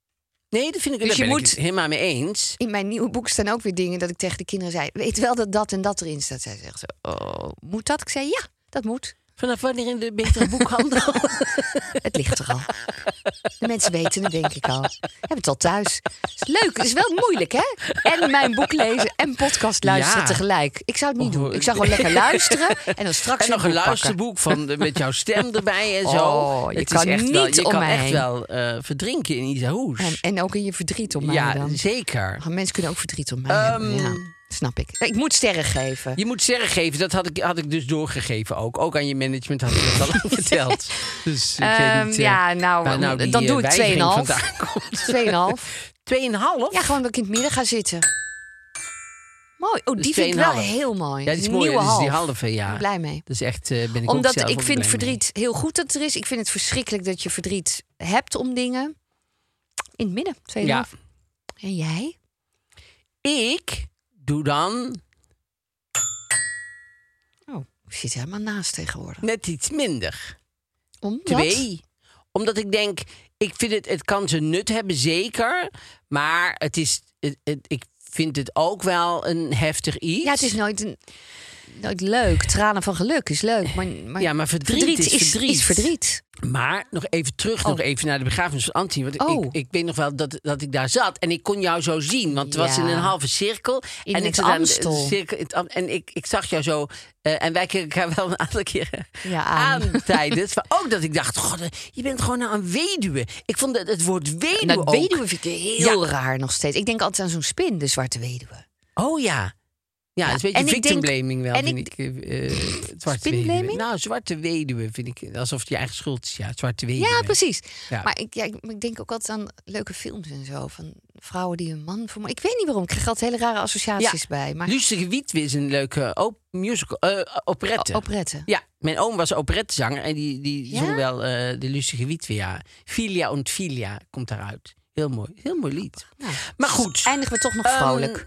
Nee, dat vind ik Dus je ben ik moet- het helemaal mee eens. In mijn nieuwe boek staan ook weer dingen dat ik tegen de kinderen zei... weet wel dat dat en dat erin staat. Zij zeggen zo, oh, moet dat? Ik zei, ja, dat moet. Vanaf wanneer in de betere boekhandel? Het ligt er al. De mensen weten het, denk ik al. Hebben het al thuis. Het is leuk. Het is wel moeilijk, hè? En mijn boek lezen en podcast luisteren Ja. tegelijk. Ik zou het niet Oh, doen. Ik zou gewoon lekker luisteren en dan straks en nog een luisterboek van, de- met jouw stem erbij en zo. Oh, je Het kan is echt wel, niet je om kan mij echt wel eh, verdrinken in Isa Hoes. En, en ook in je verdriet om mij ja, dan. zeker. Maar Mensen kunnen ook verdriet om mij Ehm, hebben. Ja, snap ik. Ik moet sterren geven. Je moet sterren geven, dat had ik, had ik dus doorgegeven ook. Ook aan je management had ik dat al verteld. Dus ik Ehm, weet niet, eh, ja, nou, nou die, dan doe ik weigering 2,5. vandaan komt. Tweeënhalf. Tweeënhalf? Ja, gewoon dat ik in het midden ga zitten. Mooi. Oh, die Dus vind ik wel 2,5. heel mooi. Ja, die is mooi. nieuwe Dat is die half. halve, Ik ja. ben blij mee. Dus echt, eh, ben ik ook Omdat zelf ik ook vind blij mee. verdriet heel goed dat het er is. Ik vind het verschrikkelijk dat je verdriet hebt om dingen. In het midden, 2,5. Ja. En jij? Ik doe dan Oh, ik zit helemaal naast tegenwoordig. net iets minder. Omdat? Twee. Omdat ik denk, ik vind het, het kan zijn nut hebben, zeker. Maar het is, het, het- ik vind het ook wel een heftig iets. Ja, het is nooit, een, leuk. Tranen van geluk is leuk. Maar, maar, Ja, maar verdriet is verdriet. is verdriet. Maar nog even terug, Oh. nog even naar de begrafenis van Antje. Want Oh. ik, ik weet nog wel dat, dat ik daar zat en ik kon jou zo zien. Want het was in een halve cirkel. In en ik zat aan de- Amstel. cirkel, in het Am- en ik, ik zag jou zo. eh, en wij keken elkaar wel een aantal keren Ja, aan. aan tijdens. Maar ook dat ik dacht, god, eh, je bent gewoon nou een weduwe. Ik vond het, het woord weduwe Nou, ook. weduwe vind ik heel raar nog steeds. Ik denk altijd aan zo'n spin, de zwarte weduwe. Oh ja. Ja, het is een en beetje ik victim denk- blaming wel, vind ik- ik. zwarte Spinblaming? weduwe. Nou, zwarte weduwe vind ik. Alsof het je eigen schuld is. Ja, zwarte weduwe. Ja, precies. Ja. Maar ik, ja, ik, denk ook altijd aan leuke films en zo. Van vrouwen die een man vermoorden. Ik weet niet waarom. Ik krijg altijd hele rare associaties bij. Maar Lustige Wietwe is een leuke op musical, eh, operette. operetten. ja, mijn oom was operettezanger en die, die zong wel de Lustige Wietwe, ja. Filia und Filia komt daaruit. Heel mooi, heel mooi lied. Nou, Maar goed. Eindigen we toch nog Ehm, vrolijk.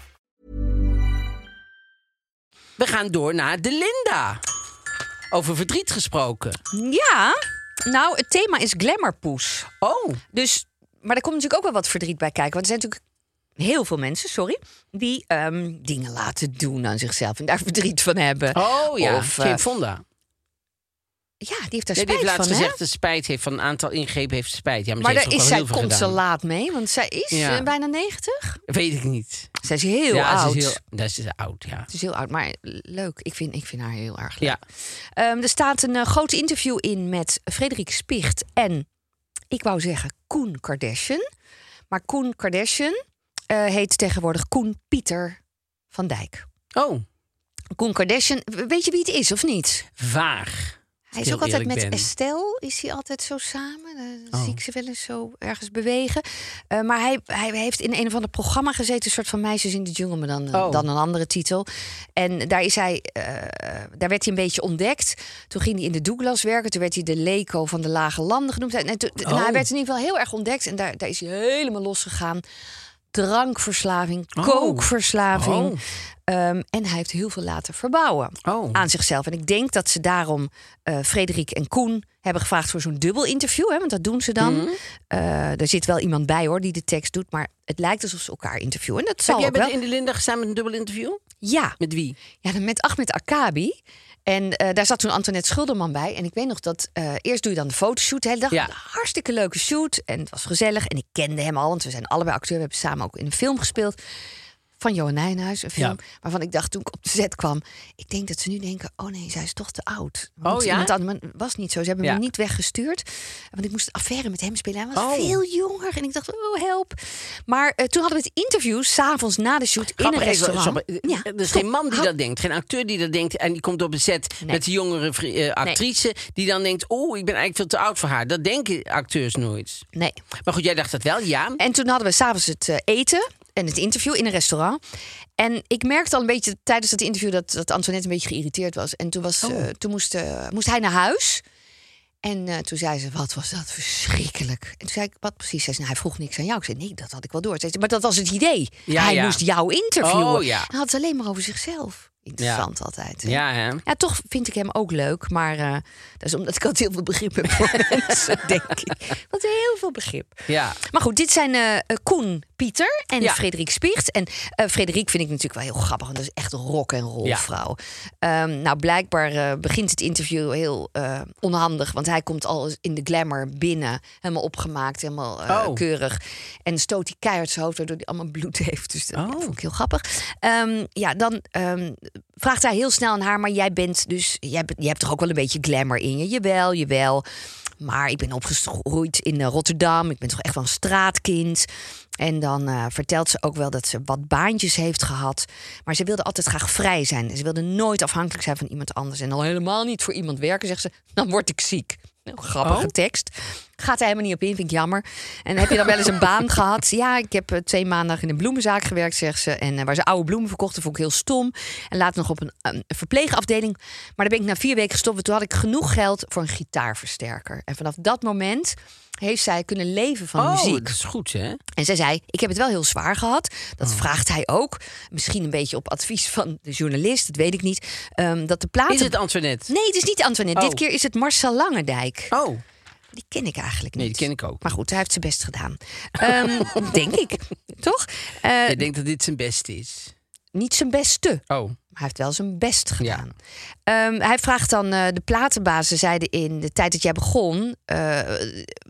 We gaan door naar de Linda. Over verdriet gesproken. Ja, nou, het thema is glamourpoes. Oh, Dus, maar er komt natuurlijk ook wel wat verdriet bij kijken. Want er zijn natuurlijk heel veel mensen, sorry, die ehm, dingen laten doen aan zichzelf en daar verdriet van hebben. oh ja. Of, eh, Fonda. Ja, die heeft daar Nee, die spijt heeft laatst van, gezegd dat ze spijt heeft van een aantal ingrepen heeft ze spijt. Ja, maar, ze daar is, zij komt ze laat mee, want zij is Ja. eh, bijna 90. Weet ik niet. Zij is heel ja, oud. Ze is heel, dat is oud, ja. Het is heel oud, maar leuk. Ik vind, ik vind haar heel erg leuk. Ja. Ehm, er staat een uh, groot interview in met Frederik Spicht en, ik wou zeggen, Koen Kardashian. Maar Koen Kardashian eh, heet tegenwoordig Koen Pieter van Dijk. Oh, Koen Kardashian, weet je wie het is of niet? vaag. Hij is ook altijd met ben. Estelle, is hij altijd zo samen. Dan Oh. zie ik ze wel eens zo ergens bewegen. Eh, maar hij, hij heeft in een of ander programma gezeten, een soort van Meisjes in de Jungle, maar dan, Oh. dan een andere titel. En daar, is hij, eh, daar werd hij een beetje ontdekt. Toen ging hij in de Douglas werken. Toen werd hij de Leco van de Lage Landen genoemd. En toen- nou, Oh. hij werd in ieder geval heel erg ontdekt. En daar, daar is hij helemaal losgegaan. Drankverslaving, Oh. kookverslaving. Oh. Ehm, en hij heeft heel veel laten verbouwen Oh. aan zichzelf. En ik denk dat ze daarom eh Frederik en Koen hebben gevraagd voor zo'n dubbel interview. Hè, want dat doen ze dan. Mhm. Eh, er zit wel iemand bij hoor die de tekst doet. Maar het lijkt alsof ze elkaar interviewen. En dat Heb zal jij wel. de In de Linda gestaan met een dubbel interview? Ja, Met wie? ja, dan met Ahmed Akabi. En eh, daar zat toen Antoinette Schulderman bij. En ik weet nog dat eh, eerst doe je dan de fotoshoot hele dag. Ja. Een hartstikke leuke shoot. En het was gezellig. En ik kende hem al, want we zijn allebei acteur. We hebben samen ook in een film gespeeld. Van Johan Nijnhuis, een film Ja. waarvan ik dacht toen ik op de set kwam... ik denk dat ze nu denken, oh nee, zij is toch te oud. Oh ja? anders- Maar het was niet zo. Ze hebben Ja. me niet weggestuurd. Want ik moest een affaire met hem spelen. Hij was Oh. veel jonger. En ik dacht, oh help. Maar eh, toen hadden we het interview, s'avonds na de shoot, in een even, restaurant. Ja, er is stop. geen man die Hou- dat denkt, geen acteur die dat denkt en die komt op een set Nee. met de jongere eh, actrice die dan denkt, oh, ik ben eigenlijk veel te oud voor haar. Dat denken acteurs nooit. Nee. Maar goed, jij dacht dat wel, ja. En toen hadden we s'avonds het eh, eten en het interview in een restaurant. En ik merkte al een beetje tijdens dat interview dat, dat Antoinette een beetje geïrriteerd was. En toen, was, eh, toen moest, eh, moest hij naar huis. En eh, toen zei ze, wat was dat verschrikkelijk. En toen zei ik, wat precies? Zei ze, nou, hij vroeg niks aan jou. Ik zei, nee, dat had ik wel door. Zei ze, maar dat was het idee. Ja, hij ja. moest jou interviewen. Oh, ja. Hij had het alleen maar over zichzelf. Interessant altijd. hè? Ja, hè? Ja, toch vind ik hem ook leuk. Maar eh, dat is omdat ik altijd heel veel begrip heb voor mensen, denk ik. Want heel veel begrip. Ja. Maar goed, dit zijn eh, eh, Koen, Pieter en Ja. Frederik Spicht. En eh Frederik vind ik natuurlijk wel heel grappig. Want dat is echt een rock en roll vrouw. Ehm, nou, blijkbaar eh, begint het interview heel eh, onhandig. Want hij komt al in de glamour binnen. Helemaal opgemaakt, helemaal eh, Oh. keurig. En stoot hij keihard zijn hoofd, waardoor hij allemaal bloed heeft. Dus dat Oh. vond ik heel grappig. Ehm, ja, dan ehm, vraagt hij heel snel aan haar... maar jij bent dus... Jij, je hebt toch ook wel een beetje glamour in je? Jawel, jawel. Maar ik ben opgegroeid in eh, Rotterdam. Ik ben toch echt wel een straatkind. En dan eh, vertelt ze ook wel dat ze wat baantjes heeft gehad. Maar ze wilde altijd graag vrij zijn. Ze wilde nooit afhankelijk zijn van iemand anders. En al helemaal niet voor iemand werken, zegt ze. Dan word ik ziek. Nou, grappige Oh. tekst. Gaat hij helemaal niet op in, vind ik jammer. En heb je dan wel eens een baan gehad? Ja, ik heb eh, twee maanden in een bloemenzaak gewerkt, zegt ze. En eh, waar ze oude bloemen verkochten, vond ik heel stom. En later nog op een, een verpleegafdeling. Maar daar ben ik na vier weken gestopt. want Toen had ik genoeg geld voor een gitaarversterker. En vanaf dat moment heeft zij kunnen leven van Oh, muziek. dat is goed, hè? En zij zei: Ik heb het wel heel zwaar gehad. Dat vraagt hij ook. Misschien een beetje op advies van de journalist, dat weet ik niet. Ehm, dat de platen. Is het Antoinette? Nee, het is niet Antoinette. Oh. Dit keer is het Marcel Langendijk. Oh, Die ken ik eigenlijk niet. nee, die ken ik ook. Maar goed, hij heeft zijn best gedaan. Ehm, denk ik. Toch? Eh, Ik denk dat dit zijn beste is. niet zijn beste. Oh, Maar hij heeft wel zijn best gedaan. Ehm, hij vraagt dan, eh, de platenbazen zeiden in de tijd dat jij begon... eh,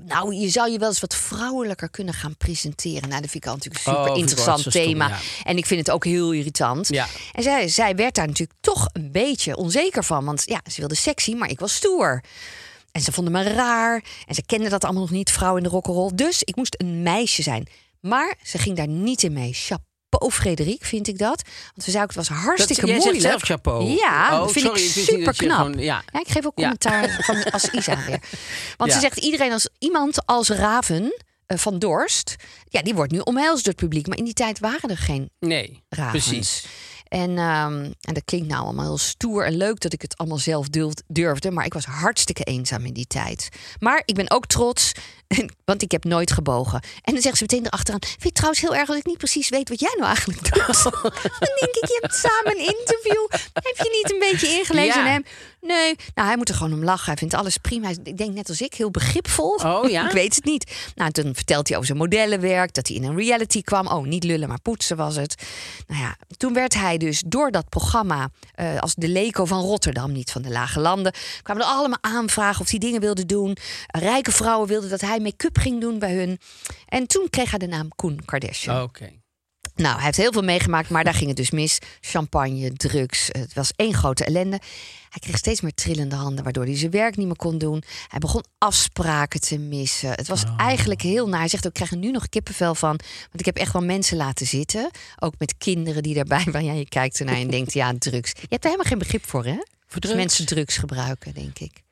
nou, je zou je wel eens wat vrouwelijker kunnen gaan presenteren. Nou, dat vind ik al natuurlijk een Oh, super wel interessant stom, thema. ja. En ik vind het ook heel irritant. Ja. En zij, zij werd daar natuurlijk toch een beetje onzeker van. Want ja, ze wilde sexy, maar ik was stoer. En ze vonden me raar. En ze kenden dat allemaal nog niet, vrouw in de rock'n'roll. Dus ik moest een meisje zijn. Maar ze ging daar niet in mee. Chapeau, Frederik, vind ik dat. Want ze ook, het was hartstikke jij zegt moeilijk. zelf chapeau. Ja, Oh, dat vind sorry, ik super dat knap. gewoon- ja. ik geef ook Ja. commentaar van als Isa weer. Want Ja. ze zegt, iedereen als iemand als Raven eh, van Dorst... ja, die wordt nu omhelst door het publiek. Maar in die tijd waren er geen nee, ravens. precies. En, ehm, en dat klinkt nou allemaal heel stoer en leuk dat ik het allemaal zelf durf- durfde. Maar ik was hartstikke eenzaam in die tijd. Maar ik ben ook trots, want ik heb nooit gebogen. En dan zegt ze meteen erachteraan... Vind je trouwens heel erg dat ik niet precies weet wat jij nou eigenlijk doet? dan denk ik, je hebt samen een interview. Heb je niet een beetje ingelezen Ja. in hem? Nee, nou hij moet er gewoon om lachen. Hij vindt alles prima. Hij ik denk net als ik, heel begripvol. Oh, ja? ik weet het niet. Nou, toen vertelt hij over zijn modellenwerk. Dat hij in een reality kwam. Oh, niet lullen, maar poetsen was het. Nou ja, toen werd hij dus door dat programma... eh, als de Leco van Rotterdam, niet van de Lage Landen... kwamen er allemaal aanvragen of hij dingen wilde doen. Rijke vrouwen wilden dat hij make-up ging doen bij hun. En toen kreeg hij de naam Koen Kardashian. Oké. Nou, hij heeft heel veel meegemaakt, maar daar ging het dus mis. Champagne, drugs, het was één grote ellende. Hij kreeg steeds meer trillende handen, waardoor hij zijn werk niet meer kon doen. Hij begon afspraken te missen. Het was eigenlijk heel naar. Hij zegt ook, ik krijg er nu nog kippenvel van. Want ik heb echt wel mensen laten zitten. Ook met kinderen die daarbij waren. Ja, je kijkt ernaar en denkt, ja, drugs. Je hebt er helemaal geen begrip voor, hè? Als drugs? mensen drugs gebruiken, denk ik.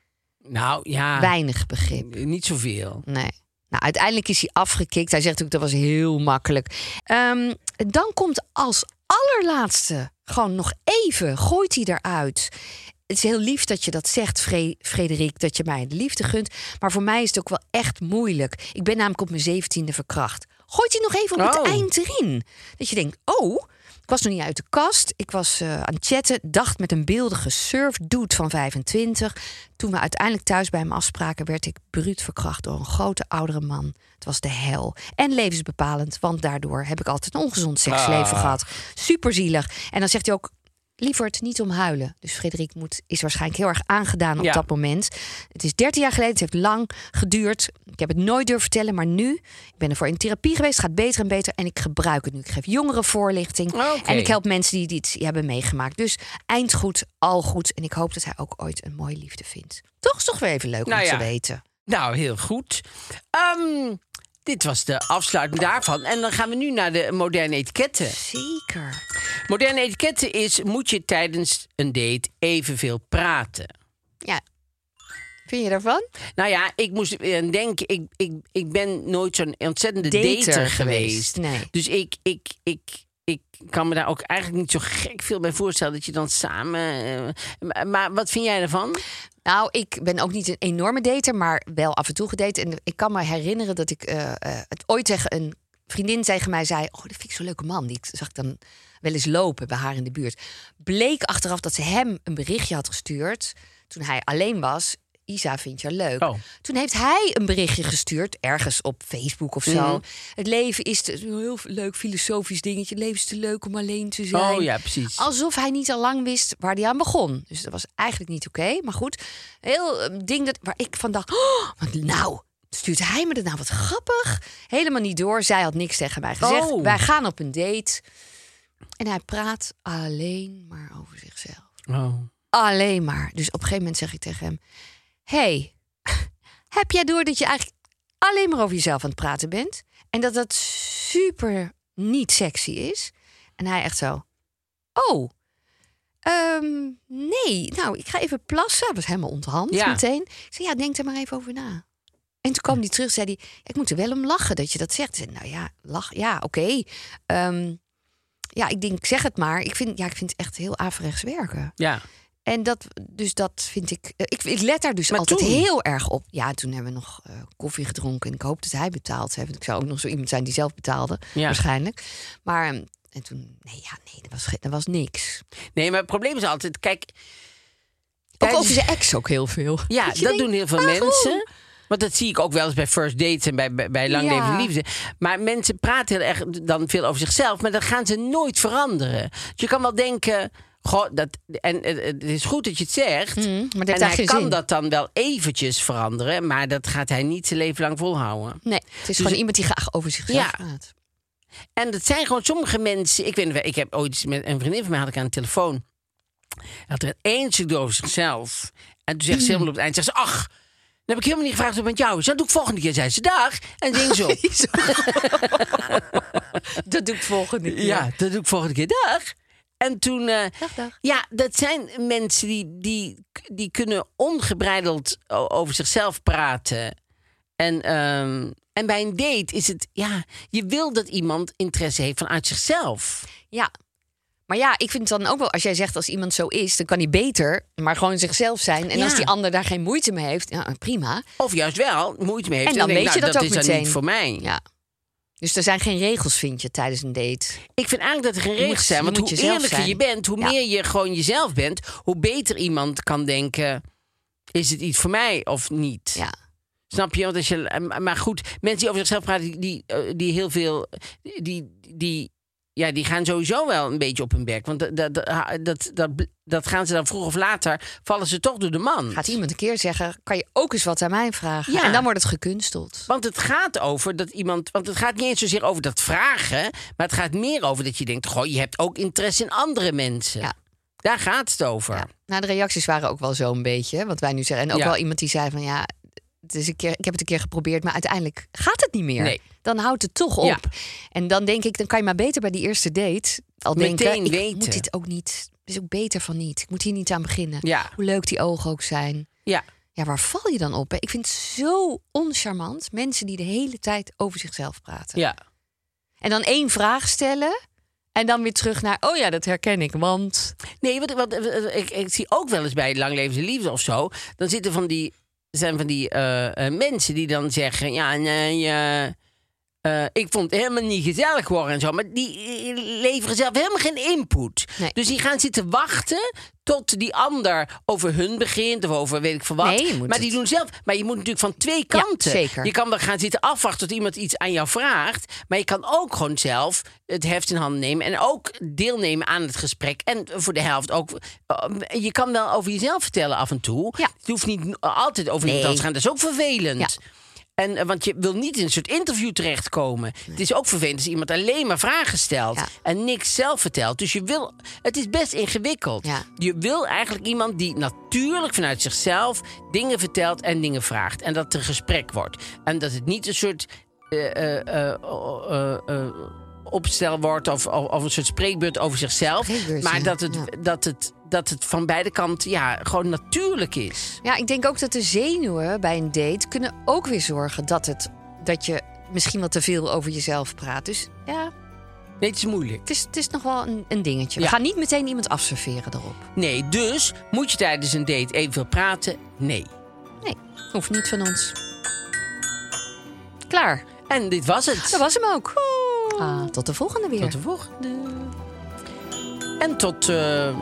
Nou ja, Weinig begrip. niet zoveel. Nee. Nou, uiteindelijk is hij afgekikt. Hij zegt ook dat was heel makkelijk. Ehm, dan komt als allerlaatste gewoon nog even, gooit hij eruit. Het is heel lief dat je dat zegt, Fre- Frederik, dat je mij de liefde gunt. Maar voor mij is het ook wel echt moeilijk. Ik ben namelijk op mijn zeventiende verkracht. Gooit hij nog even op het Oh. eind erin. Dat je denkt, oh, Ik was nog niet uit de kast. Ik was eh, aan het chatten. Dacht met een beeldige surfdude van 25. Toen we uiteindelijk thuis bij hem afspraken... werd ik bruut verkracht door een grote oudere man. Het was de hel. En levensbepalend, want daardoor heb ik altijd een ongezond seksleven gehad. Superzielig. En dan zegt hij ook... Lieverd, niet om huilen. Dus Frederik moet, is waarschijnlijk heel erg aangedaan op Ja. dat moment. Het is 13 jaar geleden, het heeft lang geduurd. Ik heb het nooit durven vertellen, maar nu... Ik ben ervoor in therapie geweest, het gaat beter en beter. En ik gebruik het nu. Ik geef jongeren voorlichting. En ik help mensen die dit hebben meegemaakt. Dus eind goed, al goed. En ik hoop dat hij ook ooit een mooie liefde vindt. Toch is toch weer even leuk Nou om ja. te weten. Nou, heel goed. Ehm, dit was de afsluiting daarvan. En dan gaan we nu naar de moderne etiketten. Zeker. Moderne etiketten is, moet je tijdens een date evenveel praten? Ja. Vind je daarvan? Nou ja, ik moest eh, denken, ik, ik, ik ben nooit zo'n ontzettende Dater dater, geweest, geweest. nee. Dus ik, ik, ik, ik kan me daar ook eigenlijk niet zo gek veel bij voorstellen dat je dan samen. eh, maar wat vind jij ervan? Nou, ik ben ook niet een enorme dater, maar wel af en toe gedate. En ik kan me herinneren dat ik eh, eh, het ooit tegen een vriendin tegen mij zei... oh, dat vind ik zo'n leuke man. Die zag ik dan wel eens lopen bij haar in de buurt. Bleek achteraf dat ze hem een berichtje had gestuurd... toen hij alleen was. Isa vindt je leuk. Oh. Toen heeft hij een berichtje gestuurd, ergens op Facebook of zo. Mhm. Het leven is te, een heel leuk filosofisch dingetje. Het leven is te leuk om alleen te zijn. Oh ja, precies. Alsof hij niet al lang wist waar hij aan begon. Dus dat was eigenlijk niet oké. Maar goed, heel eh, ding dat, waar ik van dacht... Oh, wat nou, stuurt hij me dat nou wat grappig? Helemaal niet door. Zij had niks tegen mij gezegd. Oh. Wij gaan op een date. En hij praat alleen maar over zichzelf. Oh. Alleen maar. Dus op een gegeven moment zeg ik tegen hem... hey, heb jij door dat je eigenlijk alleen maar over jezelf aan het praten bent? En dat dat super niet sexy is? En hij echt zo... Oh, ehm, nee. Nou, ik ga even plassen. Hij was helemaal onthand Ja. meteen. Ik zei, ja, denk er maar even over na. En toen kwam hij terug, zei hij... Ik moet er wel om lachen dat je dat zegt. Zei, nou ja, lach. Ja, oké. Ehm, ja, ik denk, zeg het maar. Ik vind, ja, ik vind het echt heel averechts werken. Ja. En dat, dus dat vind ik, eh, ik. Ik let daar dus Maar altijd toen? heel erg op. Ja, toen hebben we nog eh, koffie gedronken. En ik hoop dat hij betaald heeft. Ik zou ook nog zo iemand zijn die zelf betaalde, Ja. waarschijnlijk. Maar ehm, en toen, nee, ja, nee, dat was, dat was niks. Nee, maar het probleem is altijd, kijk. Ook tijdens- over zijn ex ook heel veel. Ja, Dat dat je denkt, doen heel veel waarom? mensen. Want dat zie ik ook wel eens bij first dates en bij, bij, bij lang Ja. leven liefde. Maar mensen praten heel erg dan veel over zichzelf, maar dat gaan ze nooit veranderen. Dus je kan wel denken. Goh, dat, en eh, het is goed dat je het zegt. Mm, maar en hij kan zin. dat dan wel eventjes veranderen, maar dat gaat hij niet zijn leven lang volhouden. Nee, het is gewoon het- iemand die graag over zichzelf Ja. En dat zijn gewoon sommige mensen. Ik weet ik heb ooit met een vriendin van mij had ik aan de telefoon. Had er stuk over zichzelf. En toen zegt ze helemaal op het eind, zegt ze, ach, dan heb ik helemaal niet gevraagd het met jou is. Dat doe ik volgende keer, zei ze, dag. En ging ze op. dat doe ik volgende keer. ja, dat doe ik volgende keer, dag. En toen, eh, Dag, dag. ja, dat zijn mensen die, die, die kunnen ongebreideld over zichzelf praten. En, ehm, en bij een date is het, ja, je wil dat iemand interesse heeft vanuit zichzelf. Ja. Maar ja, ik vind het dan ook wel, als jij zegt als iemand zo is, dan kan hij beter, maar gewoon zichzelf zijn. En Ja. als die ander daar geen moeite mee heeft, ja, prima. Of juist wel moeite mee heeft. En dan ik, weet je nou, dat dat ook is dan meteen. niet voor mij. Ja. Dus er zijn geen regels, vind je, tijdens een date. Ik vind eigenlijk dat er geen regels moet- zijn. Want hoe eerlijker zijn. je bent, hoe Ja. meer je gewoon jezelf bent, hoe beter iemand kan denken: is het iets voor mij of niet? Ja. Snap je? Want als je maar goed, mensen die over zichzelf praten, die, die, eh, die heel veel. Die, die, ja, die gaan sowieso wel een beetje op hun bek. Want dat, dat, dat, dat, dat gaan ze dan vroeg of later, vallen ze toch door de man. Gaat iemand een keer zeggen, kan je ook eens wat aan mij vragen? Ja. En dan wordt het gekunsteld. Want het gaat over dat iemand. Want het gaat niet eens zozeer over dat vragen. Maar het gaat meer over dat je denkt: Goh, je hebt ook interesse in andere mensen. Ja. Daar gaat het over. Ja. Nou, de reacties waren ook wel zo een beetje, wat wij nu zeggen. En ook Ja. wel iemand die zei van, ja, een keer, ik heb het een keer geprobeerd, maar uiteindelijk gaat het niet meer. Nee. Dan houdt het toch op. Ja. En dan denk ik, dan kan je maar beter bij die eerste date al Meteen denken, ik weten. moet dit ook niet. Is ook beter van niet. Ik moet hier niet aan beginnen. Ja. Hoe leuk die ogen ook zijn. Ja. Ja, waar val je dan op? hè? Ik vind het zo oncharmant. Mensen die de hele tijd over zichzelf praten. Ja. En dan één vraag stellen. En dan weer terug naar, oh ja, dat herken ik. Want Nee, wat, wat, wat- ik, ik zie ook wel eens bij Langlevende Liefde of zo. Dan zitten van die, zijn van die eh, eh, mensen die dan zeggen: Ja, nee, eh, eh, ik vond het helemaal niet gezellig worden en zo. Maar die eh, leveren zelf helemaal geen input. Nee. Dus die gaan zitten wachten tot die ander over hun begint of over weet ik veel wat. Nee, maar die het- doen zelf. Maar je moet natuurlijk van twee Ja, kanten. zeker. Je kan wel gaan zitten afwachten tot iemand iets aan jou vraagt. Maar je kan ook gewoon zelf het heft in handen nemen en ook deelnemen aan het gesprek. En voor de helft ook. eh, Je kan wel over jezelf vertellen af en toe. Ja. Het hoeft niet altijd over iemand Nee. anders te gaan. Dat is ook vervelend. Ja. En, eh, want je wil niet in een soort interview terechtkomen. Het is ook vervelend als iemand alleen maar vragen stelt Ja. en niks zelf vertelt. Dus je wil, het is best ingewikkeld. Ja. Je wil eigenlijk iemand die natuurlijk vanuit zichzelf dingen vertelt en dingen vraagt. En dat het een gesprek wordt. En dat het niet een soort eh, eh, opstel wordt of, of, of een soort spreekbeurt over zichzelf. Maar dat het, Ja. dat, het, dat het van beide kanten ja, gewoon natuurlijk is. Ja, ik denk ook dat de zenuwen bij een date kunnen ook weer zorgen dat, het, dat je misschien wat te veel over jezelf praat. Dus ja, Nee, het is moeilijk. het is, het is nog wel een, een dingetje. We Ja. gaan niet meteen iemand afserveren erop. Nee, dus moet je tijdens een date evenveel praten? Nee. Nee, hoeft niet van ons. Klaar. En dit was het. Dat was hem ook. Ah, tot de volgende weer. Tot de volgende. En tot eh,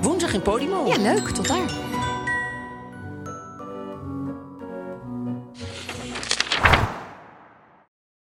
woensdag in Podimo. Ja, leuk. Tot daar.